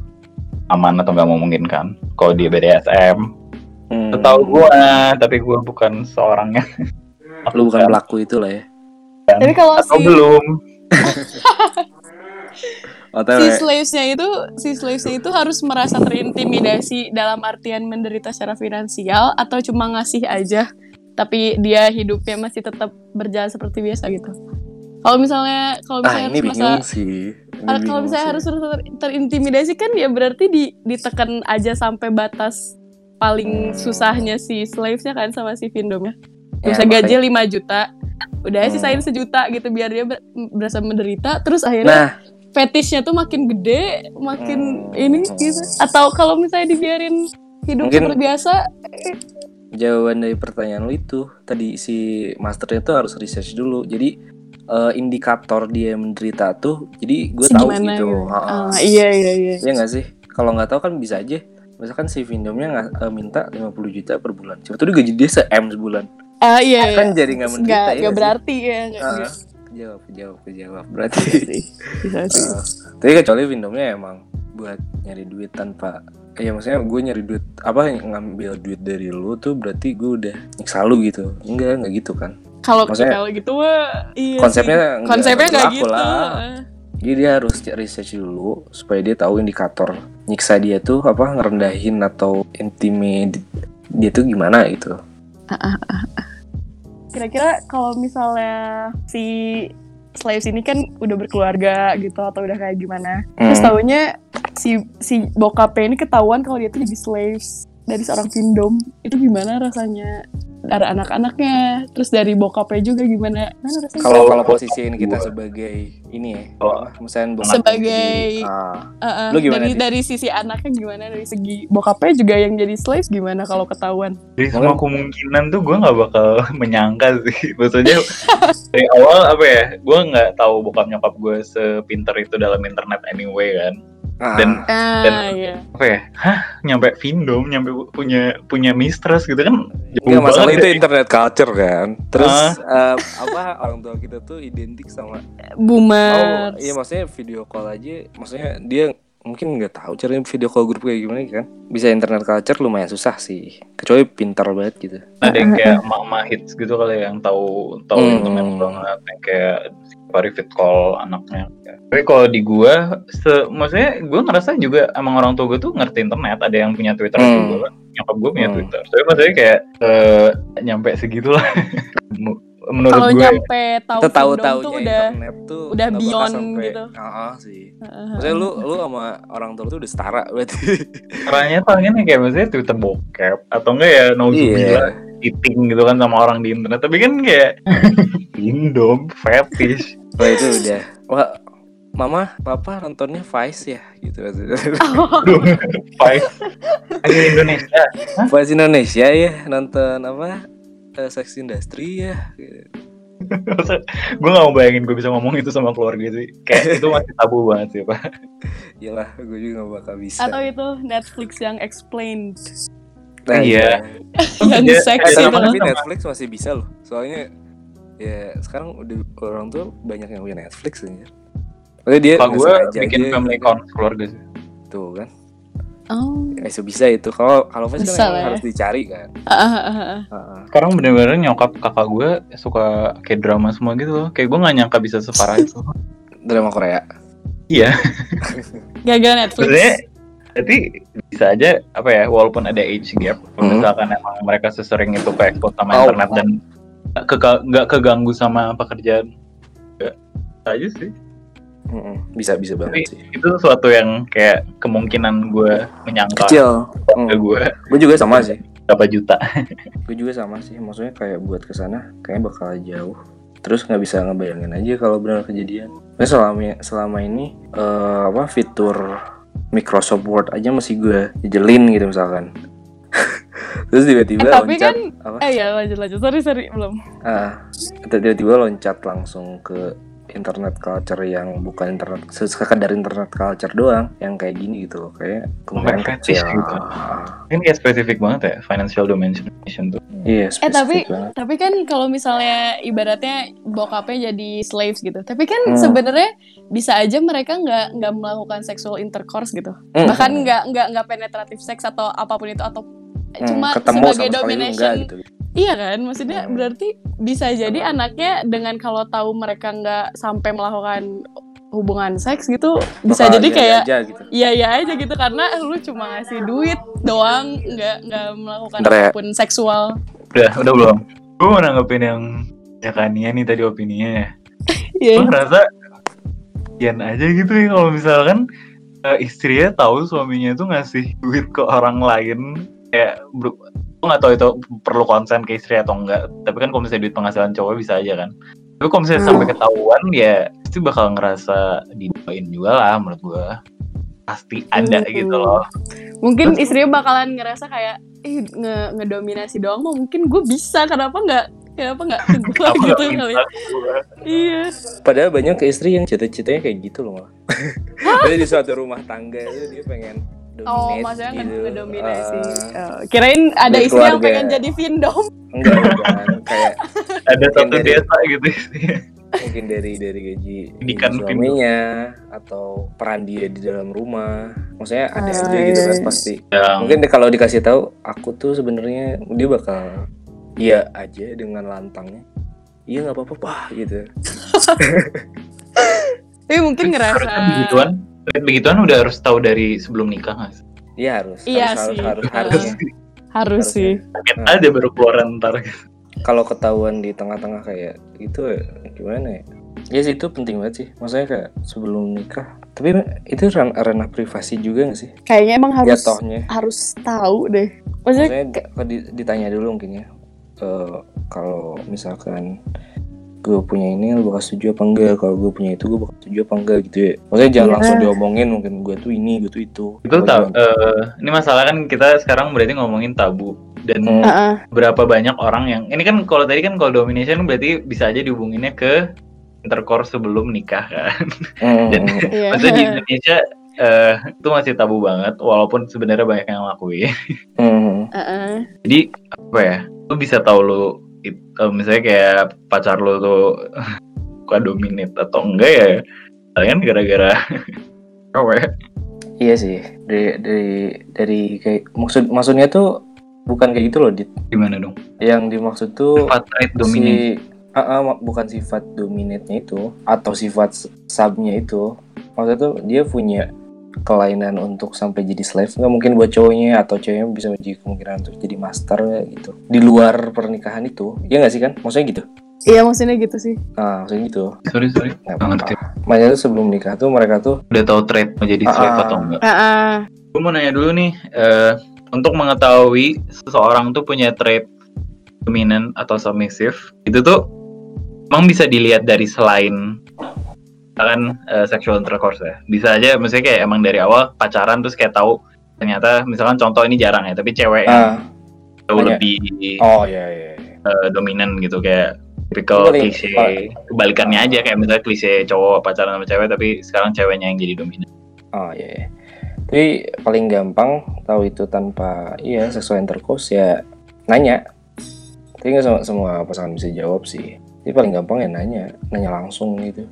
aman atau nggak memungkinkan. Kalau di BDSM, hmm. tahu gua, tapi gua bukan seorangnya. [LAUGHS] lu bukan pelaku itu lah ya Tapi kalau atau si belum. [LAUGHS] si slavesnya itu si slavesnya itu harus merasa terintimidasi dalam artian menderita secara finansial atau cuma ngasih aja tapi dia hidupnya masih tetap berjalan seperti biasa gitu. Kalau misalnya kalau ah misalnya ini harus merasa bingung sih Ini Ah, kalau misalnya sih. harus ter- terintimidasi kan ya berarti di, ditekan aja sampai batas paling susahnya si slavesnya kan sama si Vindomnya. Ya, Bisa makanya- gaji 5 juta, udah Hmm. sisain sejuta gitu biar dia ber- berasa menderita. Terus akhirnya nah fetishnya tuh makin gede, makin Hmm. ini gitu. Atau kalau misalnya dibiarin hidup Mungkin- seperti biasa, jawaban dari pertanyaan lu itu tadi si masternya tuh harus research dulu jadi eh, indikator dia menderita tuh jadi gue tahu gitu. Ha-ha. Ah, iya iya iya. Iya nggak sih kalau nggak tahu kan bisa aja misalkan si Vindomnya nggak eh, minta 50 juta per bulan coba tuh gaji dia se M sebulan Ah iya. iya. kan jadi nggak menderita Nggak ya berarti ya. Ah, nggak. kejawab kejawab kejawab berarti Bisa sih. Eh, tapi kecuali Vindomnya emang buat nyari duit tanpa ya maksudnya gue nyari duit apa ngambil duit dari lu tuh berarti gue udah nyiksa lu gitu enggak enggak gitu kan Kalau kalau gitu mah iya konsepnya sih. konsepnya nggak berlaku gitu. lah. Jadi dia harus research dulu supaya dia tahu indikator nyiksa dia tuh apa ngerendahin atau intimid dia tuh gimana gitu. Kira-kira kalau misalnya si slaves ini kan udah berkeluarga gitu atau udah kayak gimana. Terus Hmm. taunya si si bokapnya ini ketahuan kalau dia tuh jadi slaves dari seorang Vindom. Itu gimana rasanya? Dari anak-anaknya, terus dari bokapnya juga gimana? Kalau kalau posisiin kita sebagai ini ya, Kalau- apa, misalnya bokap Sebagai- ah, Uh, uh, Lu gimana, dari dari sisi anaknya gimana? Dari segi bokapnya juga yang jadi slaves gimana kalau ketahuan? Jadi semua kemungkinan tuh gue nggak bakal [LAUGHS] menyangka sih. Maksudnya [LAUGHS] dari awal apa ya? Gue nggak tahu bokap nyokap gue sepinter itu dalam internet anyway kan. Ah, Dan Ah, iya. apa ya? Hah, nyampe Vindom, nyampe pu- punya punya mistress gitu kan? Jauh Enggak masalah itu ya. internet culture kan. Terus Ah. eh, apa orang tua kita tuh identik sama oh Boomer. iya maksudnya video call aja maksudnya dia mungkin nggak tahu caranya video call grup kayak gimana kan. Bisa internet culture lumayan susah sih. Kecuali pintar banget gitu. ada yang [LAUGHS] kayak mama hits gitu kali ya, yang tahu tahu Hmm. internet banget yang kayak Safari fit call anaknya tapi kalau di gua se maksudnya gua ngerasa juga emang orang tua gue tuh ngerti internet ada yang punya twitter Hmm. juga nyokap gue punya Hmm. twitter tapi maksudnya kayak eh, nyampe segitulah [LAUGHS] menurut Kalau gue nyampe tahu tahu tahu tuh udah internet tuh udah beyond sampai- gitu. Ah, sih. Heeh. Maksudnya lu lu sama orang tua tuh udah setara berarti. caranya nih kayak maksudnya twitter bokep atau enggak ya no Iya. Cheating gitu kan sama orang di internet tapi kan kayak [LAUGHS] Indom fetish Wah itu udah. Wah, mama, papa nontonnya Vice ya gitu. [LAUGHS] Vice. Ayo Indonesia. Vice Indonesia ya nonton apa? Eh, Sex Industry ya. Gitu. gue gak mau bayangin gue bisa ngomong itu sama keluarga sih. Kayak [LAUGHS] itu masih tabu banget sih, Pak. Iyalah, gue juga gak bakal bisa. Atau itu Netflix yang explained. Nah, Iya. yang Iya, seks Eh, Ada itu tapi, Netflix masih bisa loh. Soalnya ya sekarang udah orang tuh banyak yang punya Netflix aja. Maksudnya dia Kalau gue bikin aja family gitu. account keluarga sih. Tuh kan. Oh. So bisa itu. Kalau kalau kan ya. harus dicari kan. Ah, ah, ah. Heeh. Sekarang bener-bener nyokap kakak gue suka kayak drama semua gitu loh. Kayak gue gak nyangka bisa separah itu. Drama Korea. iya. Gara-gara Netflix. Sebenarnya berarti bisa aja apa ya walaupun ada age gap Hmm. misalkan emang mereka sesering itu ke expose sama Oh. internet dan ke- nggak keganggu sama pekerjaan bisa aja sih Mm-mm. Bisa bisa Tapi banget sih. itu sesuatu yang kayak kemungkinan gue menyangka Kecil. ke Mm. gue Gue juga sama sih. berapa juta [LAUGHS] Gue juga sama sih. Maksudnya kayak buat ke sana kayaknya bakal jauh. Terus nggak bisa ngebayangin aja kalau benar kejadian. Nah, selama selama ini eh, apa fitur Microsoft Word aja masih gue jejelin gitu misalkan. [LAUGHS] Terus tiba-tiba Eh, tapi loncat kan apa? Eh ya lanjut lanjut. Sorry sorry belum. Ah, tiba-tiba loncat langsung ke internet culture yang bukan internet sekedar internet culture doang yang kayak gini gitu loh kayak kemarin kecil gitu. Ini kayak spesifik banget ya financial dimension tuh iya Eh tapi banget. tapi kan kalau misalnya ibaratnya bokapnya jadi slaves gitu. Tapi kan Hmm. sebenarnya bisa aja mereka nggak nggak melakukan sexual intercourse gitu. Mm, Bahkan nggak nggak nggak penetratif seks atau apa pun itu atau mm, cuma ketemu sebagai domination. enggak gitu Iya kan? Maksudnya Hmm. berarti bisa jadi Sama. anaknya dengan kalau tahu mereka nggak sampai melakukan hubungan seks gitu bisa Bakal jadi iya kayak aja gitu iya iya aja gitu karena lu cuma ngasih duit doang nggak nggak melakukan Bentar ya. apa pun seksual. udah udah belum gue mau nanggepin yang ya Kania nih tadi opininya ya [LAUGHS] Iya. gue ngerasa Yan aja gitu ya kalau misalkan eh, istrinya tahu suaminya itu ngasih duit ke orang lain kayak gue nggak tahu itu perlu konsen ke istri atau enggak tapi kan kalau misalnya duit penghasilan cowok bisa aja kan tapi kalau misalnya Hmm. sampai ketahuan ya pasti bakal ngerasa didoain juga lah menurut gue pasti ada Hmm. gitu loh Mungkin Terus- istrinya bakalan ngerasa kayak ih nge ngedominasi doang mah mungkin gue bisa kenapa nggak kenapa nggak ke gue gitu nggak kali. gua? Iya. padahal banyak ke istri yang cita-citanya kayak gitu loh malah jadi di suatu rumah tangga itu dia pengen Oh, maksudnya gitu. nge- ngedominasi. Oh, kirain ada istri yang pengen jadi Vindom. enggak bukan kayak [LAUGHS] ada satu dari- desa gitu mungkin dari dari gaji gaji suaminya atau peran dia di dalam rumah. Maksudnya ada Ah, aja gitu kan iya. pasti. Yang mungkin deh kalau dikasih tahu aku tuh sebenarnya dia bakal iya aja dengan lantangnya. Iya nggak apa-apa Pak," gitu. [LAUGHS] Tapi mungkin ngerasa begituan begituan udah harus tahu dari sebelum nikah nggak sih? iya harus Iya harus, sih. harus harus Ah. harusnya harus sih. Kaget Hmm. aja baru keluaran ntar kalau ketahuan di tengah-tengah kayak gitu ya, gimana ya ya sih itu penting banget sih maksudnya kayak sebelum nikah tapi itu ran- ranah privasi juga gak sih Kayaknya emang harus jatohnya harus tahu deh. Maksudnya maksudnya ditanya dulu mungkin ya eh, kalau misalkan gue punya ini lu bakal setuju apa enggak kalau gue punya itu gue bakal setuju apa enggak gitu ya maksudnya jangan Iya. langsung diomongin mungkin gue tuh ini gue tuh itu itu jangan- eh, ini masalah kan kita sekarang berarti ngomongin tabu dan Hmm. Heeh. berapa banyak orang yang ini kan kalau tadi kan kalau domination berarti bisa aja dihubunginnya ke intercourse sebelum nikah kan Hmm, [LAUGHS] dan Iya. maksudnya di Indonesia eh, itu masih tabu banget walaupun sebenarnya banyak yang ngelakuin Hmm. Heeh. jadi apa ya lu bisa tahu lu it- eh, misalnya kayak pacar lu tuh [LAUGHS] suka dominate atau enggak ya kalian gara-gara [LAUGHS] cewek Iya sih. Dari dari dari kayak maksud maksudnya tuh bukan kayak gitu loh, Dit. gimana dong Yang dimaksud tuh sifat trait dominate si ah, ma- bukan sifat dominate-nya itu atau sifat sub-nya itu. Maksudnya tuh dia punya kelainan untuk sampai jadi slave. Nggak mungkin buat cowoknya atau ceweknya bisa jadi kemungkinan untuk jadi master nggak gitu. Di luar pernikahan itu ya nggak sih kan? Maksudnya gitu? Iya maksudnya gitu sih. ah maksudnya gitu. Sorry sorry. Nggak nggak ngerti. Makanya tuh sebelum nikah tuh mereka tuh udah tahu trait mau jadi slave Ah, atau enggak Heeh. gue mau nanya dulu nih eh, untuk mengetahui seseorang tuh punya trait dominant atau submissive itu tuh emang bisa dilihat dari selain kan eh, sexual intercourse ya bisa aja misalnya kayak emang dari awal pacaran terus kayak tahu ternyata misalkan contoh ini jarang ya tapi cewek yang ah jauh banyak. lebih oh iya iya iya. eh, dominan gitu kayak typical klise kebalikannya aja kayak misalnya klise cowok pacaran sama cewek tapi sekarang ceweknya yang jadi dominan Oh iya. iya. Tapi paling gampang tahu itu tanpa iya sexual intercourse ya nanya. Tapi nggak semua, semua pasangan bisa jawab sih. Tapi paling gampang ya nanya, nanya langsung gitu.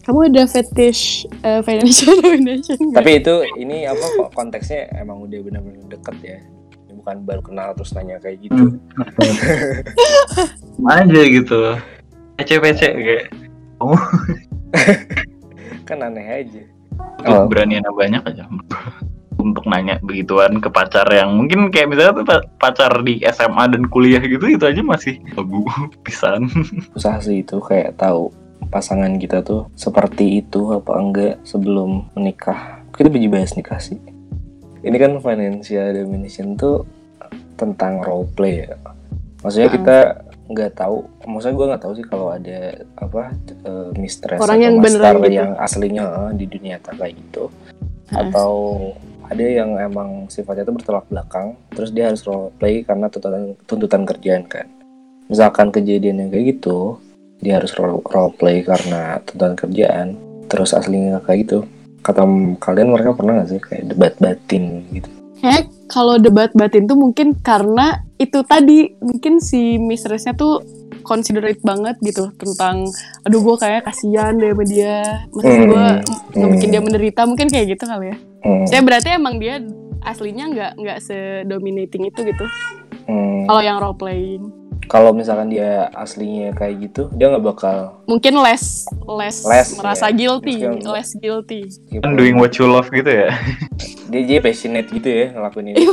Kamu ada fetish eh, financial [LAUGHS] domination nggak? Tapi itu ini apa kok konteksnya emang udah benar-benar deket ya. Bukan baru kenal terus nanya kayak gitu. [LAUGHS] aja gitu pece-pece kayak [LAUGHS] Kan aneh aja. Oh. beranian banyak aja untuk nanya begituan ke pacar yang mungkin kayak misalnya tuh pa- pacar di SMA dan kuliah gitu itu aja masih tabu pisan Susah sih itu kayak tahu pasangan kita tuh seperti itu apa enggak sebelum menikah. Kita biji bahas nikah sih. Ini kan financial domination tuh tentang role play ya. Maksudnya Ah. kita nggak tahu, maksudnya gue nggak tahu sih kalau ada apa eh, mistress Orang atau yang master gitu. yang aslinya eh, di dunia nyata kayak gitu, Ah. atau ada yang emang sifatnya tuh bertolak belakang, terus dia harus role play karena tuntutan tuntutan kerjaan kan. Misalkan kejadian yang kayak gitu, dia harus role, role play karena tuntutan kerjaan, terus aslinya kayak gitu. Kata kalian mereka pernah nggak sih kayak debat batin gitu? Kayak kalau debat batin tuh mungkin karena itu tadi mungkin si mistressnya tuh considerate banget gitu tentang aduh gue kayak kasihan deh sama dia masa gue Hmm, bikin hmm. dia menderita mungkin kayak gitu kali ya Hmm, saya berarti emang dia aslinya nggak nggak sedominating itu gitu hmm. kalau yang role playing Kalau misalkan dia aslinya kayak gitu, dia nggak bakal mungkin less less, Less, merasa ya. guilty Mungkin- less guilty kan doing what you love gitu ya [LAUGHS] dia dia passionate gitu ya ngelakuin ini. [LAUGHS]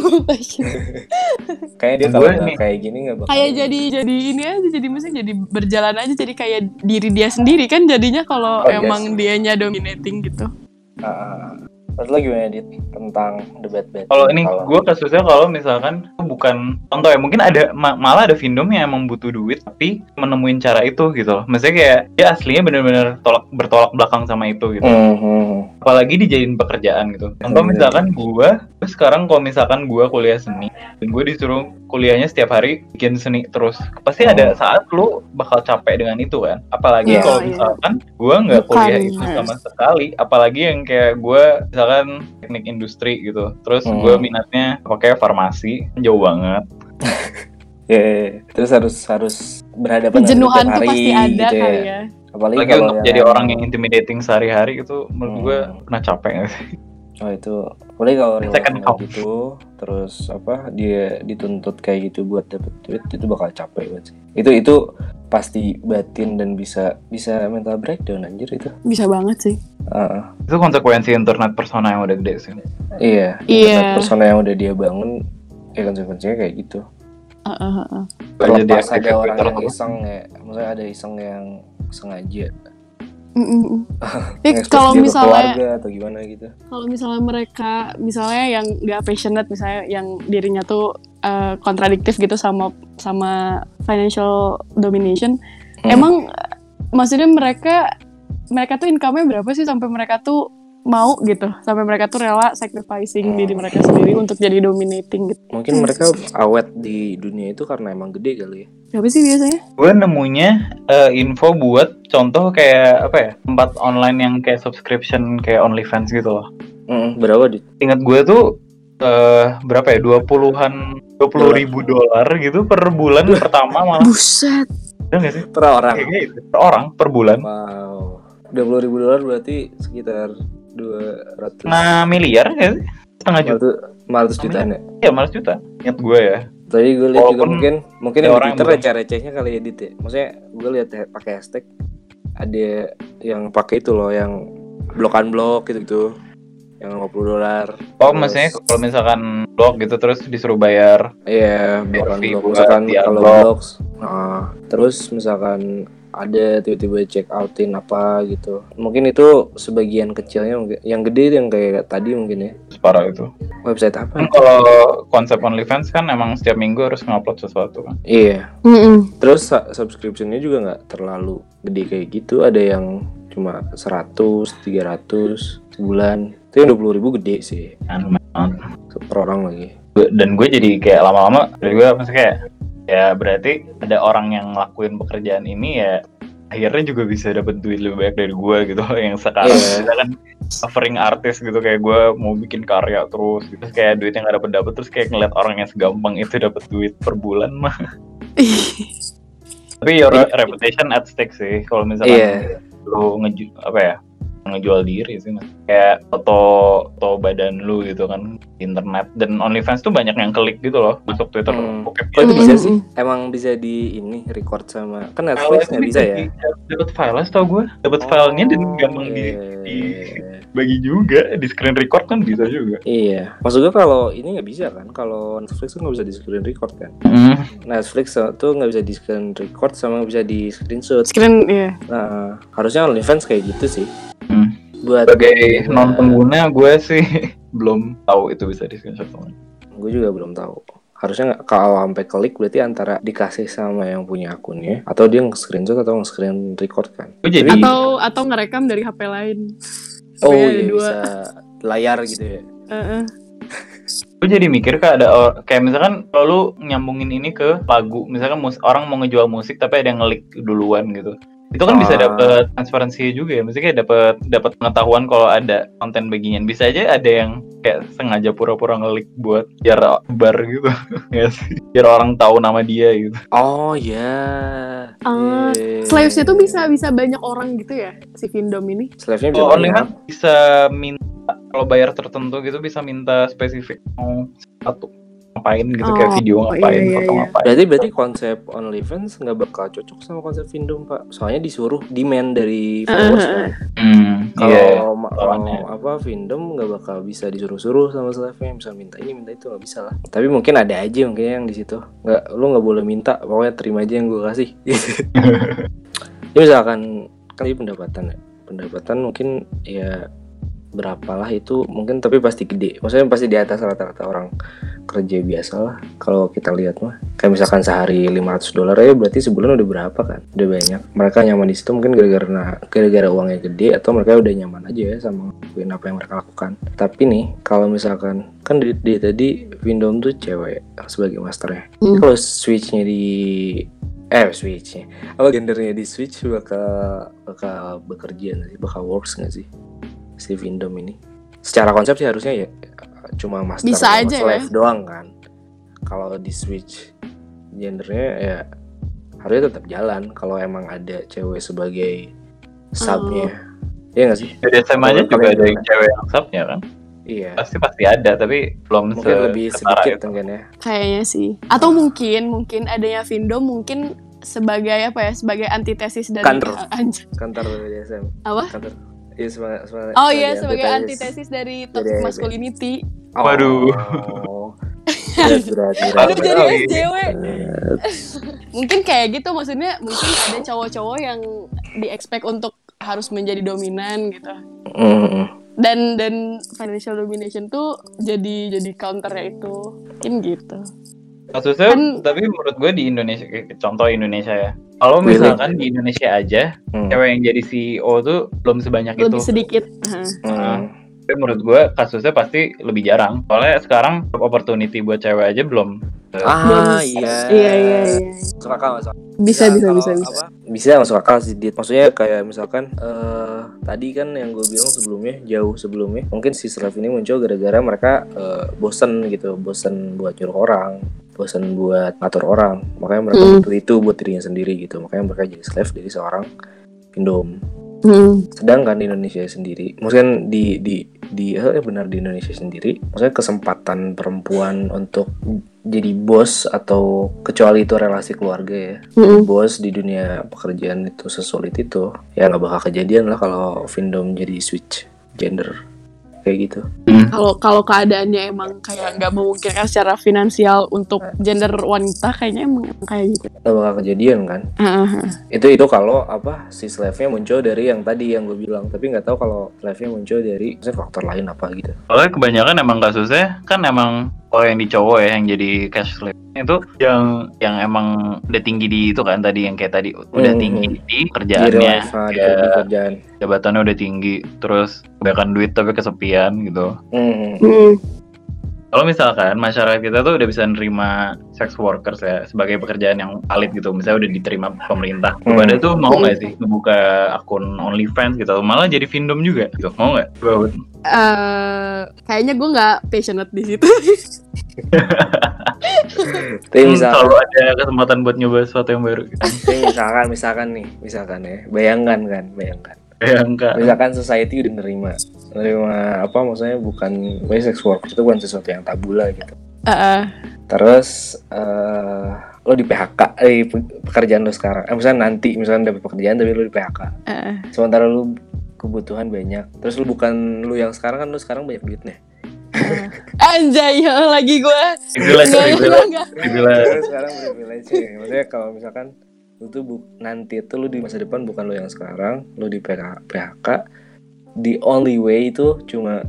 [LAUGHS] Kayaknya dia Gue kalau kayak gini nggak bakal. kayak jadi jadi ini aja jadi maksudnya jadi berjalan aja jadi kayak diri dia sendiri kan jadinya kalau Oh, iya emang sih. dianya dominating gitu Ah, Menurut lo gimana dit tentang debat batin? kalau ini gue kasusnya kalau misalkan bukan contoh ya mungkin ada ma- malah ada findom yang emang butuh duit tapi menemuin cara itu gitu loh maksudnya kayak dia aslinya bener-bener tolak bertolak belakang sama itu gitu Hmm, hmm, apalagi dijadiin pekerjaan gitu. Contoh Bener. misalkan gua, terus sekarang kalau misalkan gua kuliah seni dan gue disuruh kuliahnya setiap hari bikin seni terus, pasti ada saat lu bakal capek dengan itu kan. Apalagi Iya, kalau misalkan gua nggak kuliah itu sama sekali, apalagi yang kayak gua misalkan teknik industri gitu, terus Hmm. gua minatnya pakai farmasi jauh banget. [LAUGHS] Ya, ya, ya. terus harus harus berhadapan dengan kejenuhan tiap tuh hari pasti ada gitu kali ya Apalagi Lagi kalau untuk jadi orang yang intimidating sehari-hari itu menurut Hmm. gua pernah capek nggak sih? Oh itu boleh kalau Second half. gitu terus apa dia dituntut kayak gitu buat dapet duit itu bakal capek banget sih. Itu itu pasti batin dan bisa bisa mental breakdown anjir itu. bisa banget sih Ah, Itu konsekuensi internet persona yang udah gede sih. iya. Iya. internet Persona yang udah dia bangun ya konsekuensinya kayak gitu. Heeh, heeh. Jadi Terlepas ada orang yang iseng ya, maksudnya ada iseng yang sengaja Mm, [LAUGHS] kalau misalnya keluarga atau gimana gitu. kalau misalnya mereka misalnya yang nggak passionate misalnya yang dirinya tuh eh, kontradiktif gitu sama sama financial domination Hmm. emang eh, maksudnya mereka mereka tuh income-nya berapa sih sampai mereka tuh mau gitu sampai mereka tuh rela sacrificing Hmm. diri mereka sendiri untuk jadi dominating gitu Mungkin mereka awet di dunia itu karena emang gede kali ya. berapa sih biasanya gue nemunya eh, info buat contoh kayak apa ya tempat online yang kayak subscription kayak OnlyFans gitu loh Mm, berapa dit? Ingat gue tuh eh berapa ya? 20-an 20 ribu dolar gitu per bulan pertama malah. Buset. Udah gak sih? Per orang. Kayaknya itu. Per orang per bulan. Wow. 20 ribu dolar berarti sekitar 200 Nah, miliar ya? Setengah juta. 500 jutaan ya. Ya, malas juta. Ingat gue ya. Tadi gue lihat juga mungkin mungkin yang orang Twitter receh-recehnya kali ya Dit ya. Maksudnya gue lihat ha- pakai hashtag ada yang pakai itu loh yang blokan blok gitu gitu yang 50 dolar. Oh, Terus- maksudnya kalau misalkan blog gitu terus disuruh bayar. Iya, blokan fee blok. Misalkan kalau blok, nah, terus misalkan ada tiba-tiba check outin apa gitu. Mungkin itu sebagian kecilnya mungkin. Yang gede itu yang kayak tadi mungkin ya. Separah itu. Website apa? Kan kalau konsep OnlyFans kan emang setiap minggu harus ngupload sesuatu kan. Iya. Mm-mm. Terus su- subscriptionnya juga nggak terlalu gede kayak gitu. Ada yang cuma 100, 300 sebulan. Itu yang 20 ribu gede sih. Kan. Per orang lagi. Dan gue jadi kayak lama-lama dari gue maksudnya kayak ya berarti ada orang yang ngelakuin pekerjaan ini ya akhirnya juga bisa dapat duit lebih banyak dari gue gitu yang sekarang kita kan offering artis gitu kayak gue mau bikin karya terus gitu Terus kayak duit yang gak dapet dapet terus kayak ngeliat orang yang segampang itu dapat duit per bulan mah [LAUGHS] tapi your Iya. reputation at stake sih kalau misalkan Iya. lu ngeju apa ya ngejual diri sih mas kayak foto foto badan lu gitu kan di internet dan OnlyFans tuh banyak yang klik gitu loh masuk Twitter Hmm. Kok itu bisa Mm-mm. sih? Emang bisa di ini record sama kan Netflix nggak bisa ya? dapat file tau gue dapat filenya dan gampang di, di bagi juga di screen record kan bisa juga Iya, maksud gue kalau ini nggak bisa kan? Kalau Netflix tuh nggak bisa di screen record kan? Netflix tuh nggak bisa di screen record sama nggak bisa di screenshot. Screen ya. Nah, harusnya OnlyFans kayak gitu sih. Buat sebagai non pengguna gue sih [LAUGHS] belum tahu itu bisa di screenshot teman gue juga belum tahu. Harusnya nggak kalau sampai klik berarti antara dikasih sama yang punya akunnya atau dia nge-screenshot atau nge-screen record kan? gue jadi Atau atau ngerekam dari HP lain. Oh iya dua. bisa layar gitu ya. Heeh. gue jadi mikir kayak ada or- kayak misalkan kalau lu nyambungin ini ke lagu misalkan mus orang mau ngejual musik tapi ada yang ngelik duluan gitu itu kan bisa Ah. dapet transparansi juga ya maksudnya kayak dapet dapat pengetahuan kalau ada konten beginian bisa aja ada yang kayak sengaja pura-pura ngelik buat biar bar gitu [LAUGHS] ya sih biar orang tahu nama dia gitu Oh iya. Ah, Iya. Slavesnya tuh bisa bisa banyak orang gitu ya si Vindom ini. Slave-nya bisa kalau banyak. OnlyFans bisa minta kalau bayar tertentu gitu bisa minta spesifik mau satu ngapain gitu kayak Oh, video ngapain iya, iya, foto iya. ngapain Berarti berarti konsep OnlyFans nggak bakal cocok sama konsep Vindom pak. Soalnya disuruh demand dari followers kan. hmm, Kalau iya ma- lawannya. kalau apa Vindom nggak bakal bisa disuruh-suruh sama slave-nya. Misal minta ini minta itu nggak bisa lah. Tapi mungkin ada aja mungkin yang di situ. Nggak, lu nggak boleh minta. Pokoknya terima aja yang gue kasih. [LAUGHS] ya misalkan kali pendapatan ya. Pendapatan mungkin ya berapalah itu mungkin tapi pasti gede. Maksudnya pasti di atas rata-rata orang kerja biasa lah. Kalau kita lihat mah kayak misalkan sehari 500 dolar ya berarti sebulan udah berapa kan? Udah banyak. Mereka nyaman di situ mungkin gara-gara gara-gara uangnya gede atau mereka udah nyaman aja ya sama ngelakuin apa yang mereka lakukan. Tapi nih kalau misalkan kan di, di tadi Windom tuh cewek sebagai masternya. Hmm. kalau switchnya di eh switchnya apa gendernya di switch bakal bakal bekerja sih? Bakal works nggak sih si Windom ini? Secara konsep sih harusnya ya cuma master Bisa sama aja ya. slave doang kan kalau di switch gendernya ya harusnya tetap jalan kalau emang ada cewek sebagai subnya Iya nggak sih Di SM aja Kalau juga ada yang cewek yang subnya kan iya pasti pasti ada tapi belum mungkin se- lebih sedikit itu. mungkin ya Kayaknya sih. Atau mungkin mungkin adanya Vindom mungkin sebagai apa ya? Sebagai antitesis dari Kantor. [LAUGHS] Kantor BDSM Apa? kantor iya sebagai, sebagai Oh iya sebagai antitesis dari toxic Dari- masculinity. Oh. Waduh. [LAUGHS] berat berat berat, Aduh Berat jadi. SJW. Mungkin kayak gitu maksudnya mungkin ada cowok-cowok yang di expect untuk harus menjadi dominan gitu. Mm, Dan dan financial domination tuh jadi jadi counternya itu. Mungkin gitu. Kasusnya Kan- tapi menurut gue di Indonesia kayak contoh Indonesia ya kalau Really? misalkan di Indonesia aja mm, cewek yang jadi CEO tuh belum sebanyak Lebih itu sedikit. Heeh. mm. Tapi menurut gue kasusnya pasti lebih jarang soalnya sekarang opportunity buat cewek aja belum Ah iya. Iya iya iya. Masuk akal masuk. Bisa Ya, bisa bisa bisa. apa, bisa masuk akal sih Dit. Maksudnya kayak misalkan eh tadi kan yang gue bilang sebelumnya jauh sebelumnya mungkin si Slave ini muncul gara-gara mereka eh, bosen gitu, bosen buat nyuruh orang, bosen buat ngatur orang. Makanya mereka Hmm. butuh itu buat dirinya sendiri gitu. Makanya mereka jadi slave dari seorang Pindom. Hmm. Sedangkan di Indonesia sendiri, maksudnya di di di eh, benar di Indonesia sendiri, maksudnya kesempatan perempuan untuk jadi bos atau kecuali itu relasi keluarga ya, Hmm. bos di dunia pekerjaan itu sesulit itu, ya nggak bakal kejadian lah kalau Vindom jadi switch gender kayak gitu. Kalau kalau keadaannya emang kayak nggak memungkinkan secara finansial untuk gender wanita, kayaknya emang kayak gitu. Nggak bakal kejadian kan? Heeh. Itu itu kalau apa si slave-nya muncul dari yang tadi yang gue bilang, tapi nggak tahu kalau slave-nya muncul dari faktor lain apa gitu. Soalnya kebanyakan emang kasusnya kan emang kalau yang di cowok ya yang jadi cash slave itu yang yang emang udah tinggi di itu kan tadi yang kayak tadi udah Hmm. tinggi di Di kerjaannya di ya, pekerjaan. jabatannya udah tinggi terus kebanyakan duit tapi kesepian gitu Hmm. Hmm. Kalau misalkan masyarakat kita tuh udah bisa nerima sex workers ya sebagai pekerjaan yang valid gitu misalnya udah diterima pemerintah Hmm. pada tuh mau nggak sih ngebuka akun OnlyFans gitu malah jadi Vindom juga gitu mau nggak Gua- Eh, kayaknya gue nggak passionate di situ. [LAUGHS] Tapi Hmm, misalkan, selalu ada kesempatan buat nyoba sesuatu yang baru gitu. misalkan, misalkan nih, misalkan ya, bayangkan kan, bayangkan. Bayangkan. Misalkan society udah nerima, nerima apa maksudnya bukan, sex work itu bukan sesuatu yang tabu lah gitu. Heeh. Terus eh lo di PHK, eh pe- pekerjaan lo sekarang, eh, misalnya nanti misalkan dapet pekerjaan tapi lo di PHK, Heeh. sementara lo kebutuhan banyak, terus lo bukan lo yang sekarang kan lo sekarang banyak duitnya. Anjay, ya, lagi gue. Privilege, privilege, privilege. Sekarang privilege ya. Maksudnya kalau misalkan lu tuh bu- nanti itu lu di masa depan bukan lo yang sekarang, lu di PK PHK, the only way itu cuma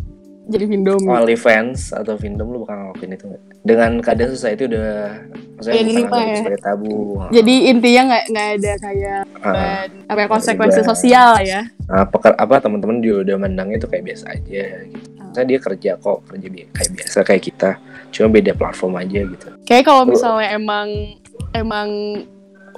Jadi Vindom. OnlyFans atau Vindom lu bakal ngelakuin itu nggak? Dengan keadaan society udah maksudnya Ya, bukan ya. sebagai tabu. Jadi intinya nggak nggak ada kayak Ah, apa ya, konsekuensi Beban. sosial ya. nah, peker- apa teman-teman juga udah mandangnya itu kayak biasa aja gitu. Saya dia kerja kok kerja bi- kayak biasa kayak kita, cuma beda platform aja gitu. Kayak kalau misalnya emang emang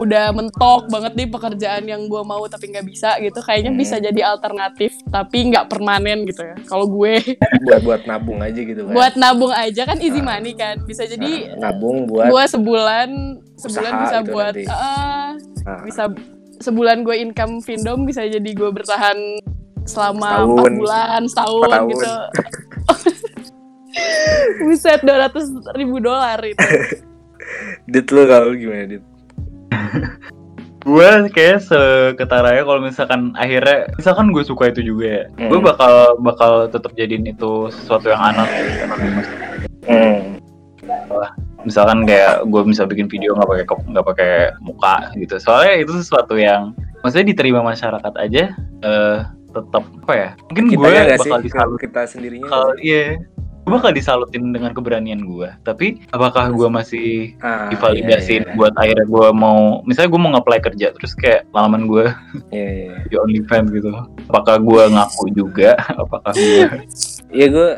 udah mentok banget nih pekerjaan yang gue mau tapi nggak bisa gitu, kayaknya Hmm. bisa jadi alternatif tapi nggak permanen gitu ya. Kalau gue Buat buat nabung aja gitu kan. buat nabung aja kan easy money kan, bisa jadi Nah, nabung buat gue sebulan sebulan bisa gitu buat nanti. ah, bisa sebulan gue income Vindom bisa jadi gue bertahan selama Setahun. empat bulan setahun tahun. gitu [LAUGHS] Buset 200 ribu dolar itu [LAUGHS] Dit lu kalau gimana Dit? Gue kayak seketaranya kalau misalkan akhirnya misalkan gue suka itu juga ya Hmm. gue bakal bakal tetap jadiin itu sesuatu yang anak anonimus. Hmm. misalkan kayak gue bisa bikin video nggak pakai nggak pakai muka gitu soalnya itu sesuatu yang maksudnya diterima masyarakat aja eh tetap apa ya mungkin gue Kitanya nggak sih? bakal disalut Kita sendirinya kalau iya gue bakal disalutin dengan keberanian gue tapi apakah gue masih Ah, divalidasiin iya, iya. buat akhirnya gue mau misalnya gue mau nge-apply kerja terus kayak lamaran gue Iya, iya. [LAUGHS] di OnlyFans gitu apakah gue ngaku juga [LAUGHS] apakah gue [LAUGHS] Iya gue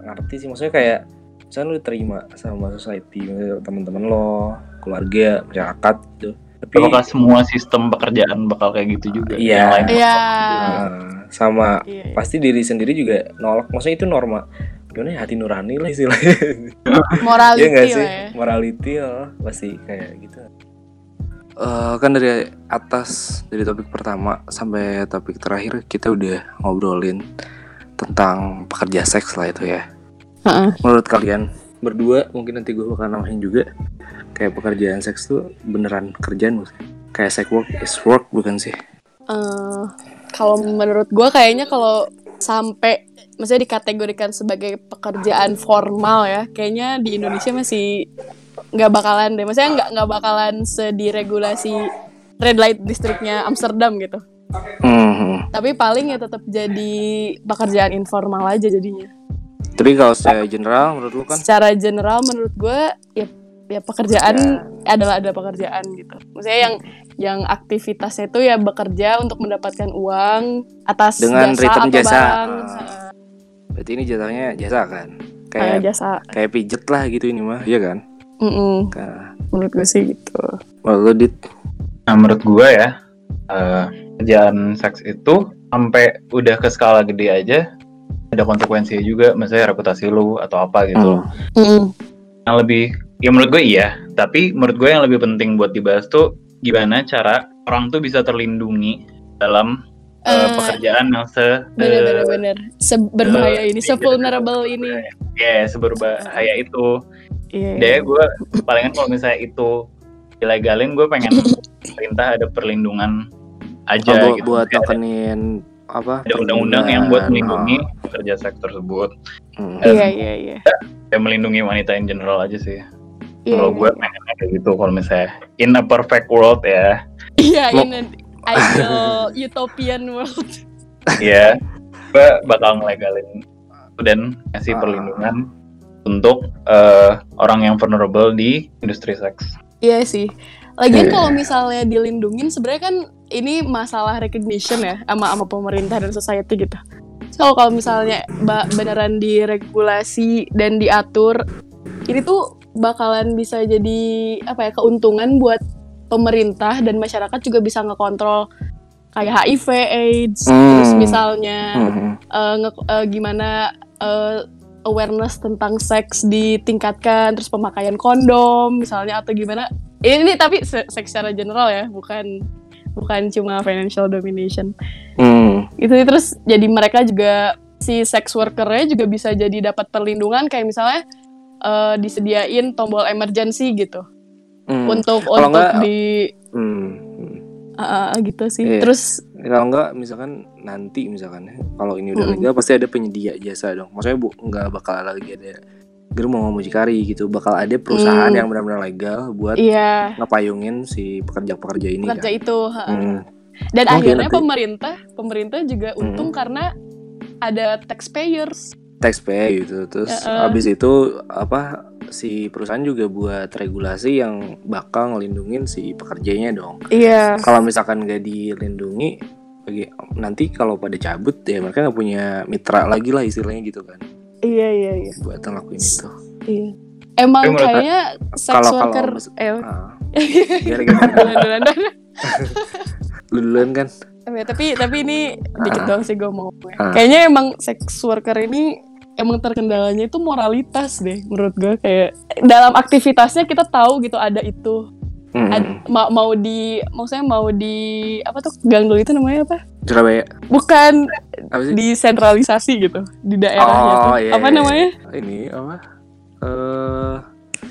ngerti sih maksudnya kayak misalnya lu terima sama society teman-teman lo, keluarga, masyarakat gitu. Tapi apakah semua sistem pekerjaan bakal kayak gitu juga Iya. Yang lain Iya ah, sama Iya. pasti diri sendiri juga nolak. Maksudnya itu norma. Gimana ya hati nurani lah istilahnya. [LAUGHS] Morality Iya nggak lah sih? ya Morality lah pasti kayak gitu. Eh, kan dari atas dari topik pertama sampai topik terakhir kita udah ngobrolin tentang pekerja seks lah itu ya. Heeh. Menurut kalian berdua mungkin nanti gue bakal namain juga kayak pekerjaan seks tuh beneran kerjaan bukan? Kayak sex work is work bukan sih? Eh, Kalau menurut gue kayaknya kalau sampai maksudnya dikategorikan sebagai pekerjaan formal ya. Kayaknya di Indonesia masih nggak bakalan deh. Maksudnya nggak nggak bakalan sediregulasi red light districtnya Amsterdam gitu. Hmm. tapi paling ya tetap jadi pekerjaan informal aja jadinya. Tapi kalau secara general menurut lu kan? Secara general menurut gue ya ya pekerjaan adalah ada pekerjaan gitu. Maksudnya yang yang aktivitasnya itu ya bekerja untuk mendapatkan uang atas Dengan jasa return atau jasa. barang. Ah. Berarti ini jatuhnya jasa kan? kayak Kayak jasa kayak pijet lah gitu ini mah, iya kan? Mm-mm. Nah, menurut gue sih gitu kalau lu dit Nah, menurut gue ya, eh, kerjaan seks itu sampai udah ke skala gede aja ada konsekuensinya juga, misalnya reputasi lu atau apa gitu. Hmm. Mm. Yang lebih, ya menurut gue iya, tapi menurut gue yang lebih penting buat dibahas tuh gimana cara orang tuh bisa terlindungi dalam eh, Eh, pekerjaan yang se bener bener seberbahaya ini iya, sevulnerable ini. ya seberbahaya itu. iya Deh gue palingan kalau misalnya itu dilegalin gue pengen [LAUGHS] perintah ada perlindungan aja Oh, bu- gitu. buat nekenin apa? ada undang-undang yang buat melindungi pekerja seks tersebut. Oh. Hmm. iya iya iya. ya melindungi wanita in general aja sih. Iya, kalau iya, gue pengennya kayak gitu kalau misalnya in a perfect world ya. Iya in an ideal [LAUGHS] utopian world ya gue bakal ngelegalin dan ngasih Ah. perlindungan untuk eh, orang yang vulnerable di industri seks Iya sih. Lagian Iya. kalau misalnya dilindungin sebenarnya kan ini masalah recognition ya sama sama pemerintah dan society gitu. Kalau kalau misalnya beneran diregulasi dan diatur, ini tuh bakalan bisa jadi apa ya keuntungan buat pemerintah dan masyarakat juga bisa ngekontrol kayak HIV, AIDS, Hmm. terus misalnya Hmm. eh, nge- eh, gimana eh, awareness tentang seks ditingkatkan terus pemakaian kondom misalnya atau gimana ini tapi se- seks secara general ya bukan bukan cuma financial domination Hmm. itu terus jadi mereka juga si sex workernya juga bisa jadi dapat perlindungan kayak misalnya eh, disediain tombol emergency gitu Hmm. untuk Kalau untuk nggak- di Hmm. ah, gitu sih Iya. terus kalau enggak misalkan nanti misalkan ya, kalau ini udah Mm-mm. legal pasti ada penyedia jasa dong maksudnya bu nggak bakal lagi ada gerbong mau mucikari gitu bakal ada perusahaan Hmm. yang benar-benar legal buat iya ngepayungin si pekerja-pekerja ini pekerja kan itu. Hmm. Dan Mungkin akhirnya nanti- pemerintah pemerintah juga untung karena ada taxpayers. tax pay gitu terus eh. habis itu apa si perusahaan juga buat regulasi yang bakal ngelindungin si pekerjanya dong Iya. kalau misalkan nggak dilindungi bagi nanti kalau pada cabut ya mereka nggak punya mitra lagi lah istilahnya gitu kan Iya iya iya. buat ngelakuin itu iya. Emang menurut kayaknya sex kalau- kalau worker mes- eh Ah. Lu [LAUGHS] duluan kan Ya, tapi tapi ini dikit doang sih gue mau. Ah. Kayaknya emang sex worker ini emang terkendalanya itu moralitas deh menurut gue kayak dalam aktivitasnya kita tahu gitu ada itu Hmm. Ad- mau mau di maksudnya mau di apa tuh gang dulu itu namanya apa Surabaya bukan apa sih disentralisasi gitu di daerahnya tuh. iya, apa iya, namanya iya. ini apa eh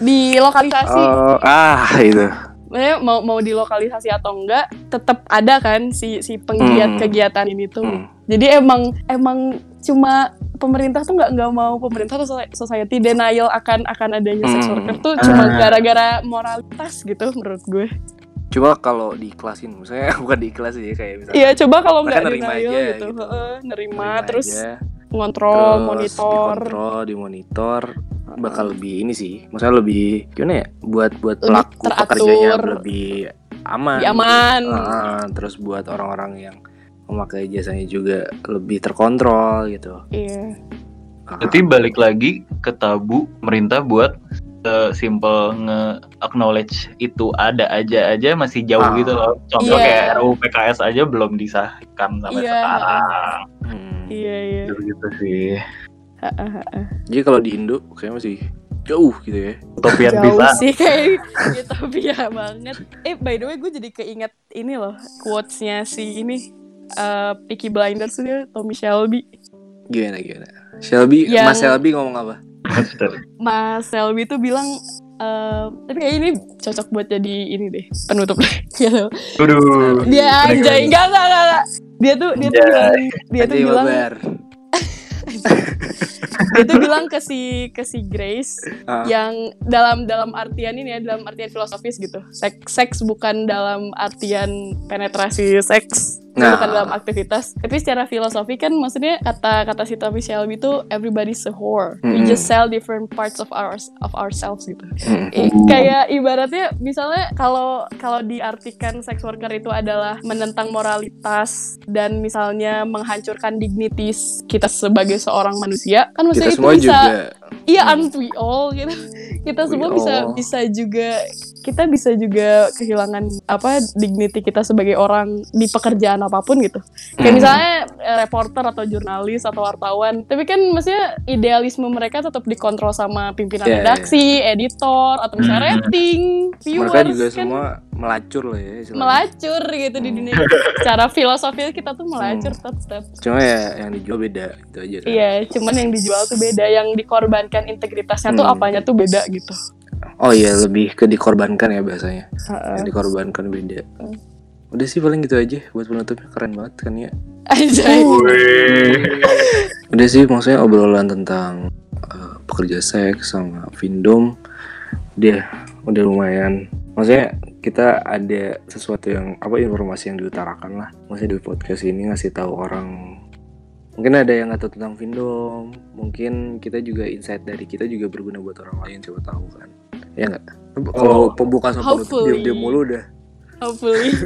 di lokalisasi oh, ah itu Maksudnya mau mau dilokalisasi atau enggak tetap ada kan si si penggiat Hmm. kegiatan ini tuh Hmm. jadi emang emang cuma pemerintah tuh nggak nggak mau pemerintah atau soci- society denial akan akan adanya sex Hmm. worker tuh cuma Ah. gara-gara moralitas gitu menurut gue coba kalau diiklasin misalnya [LAUGHS] bukan diiklasin ya kayak misalnya iya coba kalau nggak nerima denial aja gitu, gitu. Heeh, nerima, terima terus aja, ngontrol terus monitor dikontrol dimonitor bakal lebih ini sih maksudnya lebih gimana ya buat buat pelaku teratur. pekerjanya lebih aman Lebih aman. Ah, terus buat orang-orang yang memakai jasanya juga lebih terkontrol gitu iya Ah, Berarti balik lagi ke tabu pemerintah buat uh, simple nge-acknowledge itu ada aja aja masih jauh Ah. gitu loh. Contoh Iya. kayak RUU PKS aja belum disahkan sampai Iya. sekarang. hmm. Iya. iya iya Gitu sih. jadi kalau di Indo kayaknya masih jauh gitu ya Utopian jauh bisa. sih kayak utopia banget eh by the way gue jadi keinget ini loh quotesnya si ini eh Peaky Blinders dia Tommy Shelby. Gimana gimana? Shelby Yang- Mas Shelby ngomong apa? Mas Shelby tuh bilang eh tapi kayak ini cocok buat jadi ini deh penutup. [LAUGHS] Gitu. Waduh. dia anjay. enggak enggak enggak, dia tuh dia tuh bilang dia tuh bilang [LAUGHS] dia tuh bilang ke si ke si Grace Ah. yang dalam dalam artian ini ya dalam artian filosofis gitu. Seks seks bukan dalam artian penetrasi seks Nah. bukan dalam aktivitas tapi secara filosofi kan maksudnya kata kata si Tommy Shelby itu everybody's a whore we Mm-mm. just sell different parts of ours of ourselves gitu. I- kayak ibaratnya misalnya kalau kalau diartikan sex worker itu adalah menentang moralitas dan misalnya menghancurkan dignities kita sebagai seorang manusia kan maksudnya kita itu bisa juga iya aren't we all gitu kita semua Ya bisa bisa juga kita bisa juga kehilangan apa dignity kita sebagai orang di pekerjaan apa pun gitu. Kayak Hmm. misalnya eh, reporter atau jurnalis atau wartawan. Tapi kan maksudnya idealisme mereka tetap dikontrol sama pimpinan Iya, iya. redaksi, editor atau misalnya Hmm. rating, viewers mereka juga kan semua melacur lah ya istilahnya. melacur gitu di Hmm. dunia. [LAUGHS] Cara filosofi kita tuh melacur tetap. cuma ya yang dijual beda gitu aja kan. Iya, cuman yang dijual tuh beda, yang dikorbankan integritasnya tuh Hmm. apanya tuh beda gitu. oh iya lebih ke dikorbankan ya biasanya. Heeh. yang dikorbankan beda. Hmm. udah sih paling gitu aja buat penutupnya. Keren banget kan ya? [LAUGHS] Udah sih maksudnya obrolan tentang uh, pekerja seks sama Vindom. Dia udah lumayan. Maksudnya kita ada sesuatu yang apa informasi yang diutarakan lah. Maksudnya di podcast ini ngasih tahu orang mungkin ada yang nggak tahu tentang Vindom mungkin kita juga insight dari kita juga berguna buat orang lain coba tahu kan ya nggak kalau pembuka sama penutup Hopefully. dia mulu udah Hopefully. [LAUGHS]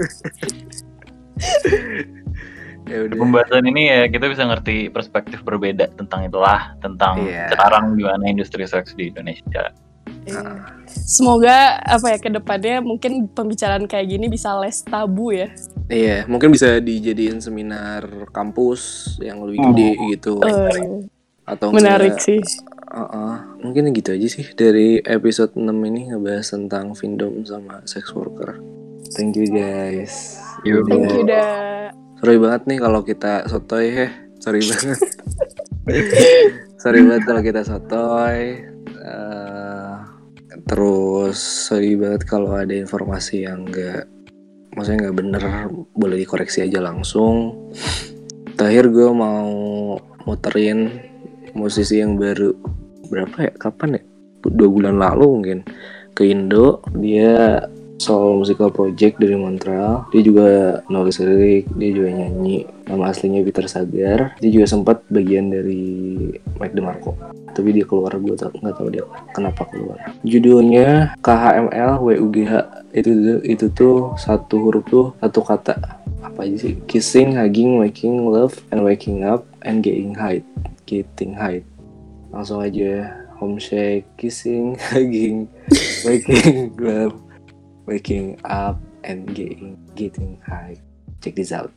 ya Di udah pembahasan ini ya kita bisa ngerti perspektif berbeda tentang itulah tentang Iya. sekarang gimana industri seks di Indonesia. Iya. Semoga apa ya ke depannya mungkin pembicaraan kayak gini bisa less tabu ya. Iya, mungkin bisa dijadiin seminar kampus yang lebih Oh. gede gitu. Eh, Atau menarik sih. uh-uh. Mungkin gitu aja sih dari episode 6 ini ngebahas tentang Vindom sama sex worker. Thank you guys. Yuk. Thank you dah. Sorry banget nih kalau kita sotoy heh. Sorry banget. [LAUGHS] sorry banget kalau kita sotoy. Eh, terus sorry banget kalau ada informasi yang enggak maksudnya nggak bener boleh dikoreksi aja langsung. Terakhir gue mau muterin musisi yang baru berapa ya? Kapan ya? Dua bulan lalu mungkin. Ke Indo. Dia soul musical project dari Montreal. Dia juga nulis lirik dia juga nyanyi. Nama aslinya Peter Sagar. Dia juga sempat bagian dari Mike DeMarco. Tapi dia keluar gue tau- nggak tahu dia kenapa keluar. Judulnya KHML WUGH itu itu tuh satu huruf tuh satu kata. Apa aja sih? Kissing hugging making love and waking up and getting high getting high. Langsung aja home shake kissing [LAUGHS] hugging waking love waking up and getting getting high. Check this out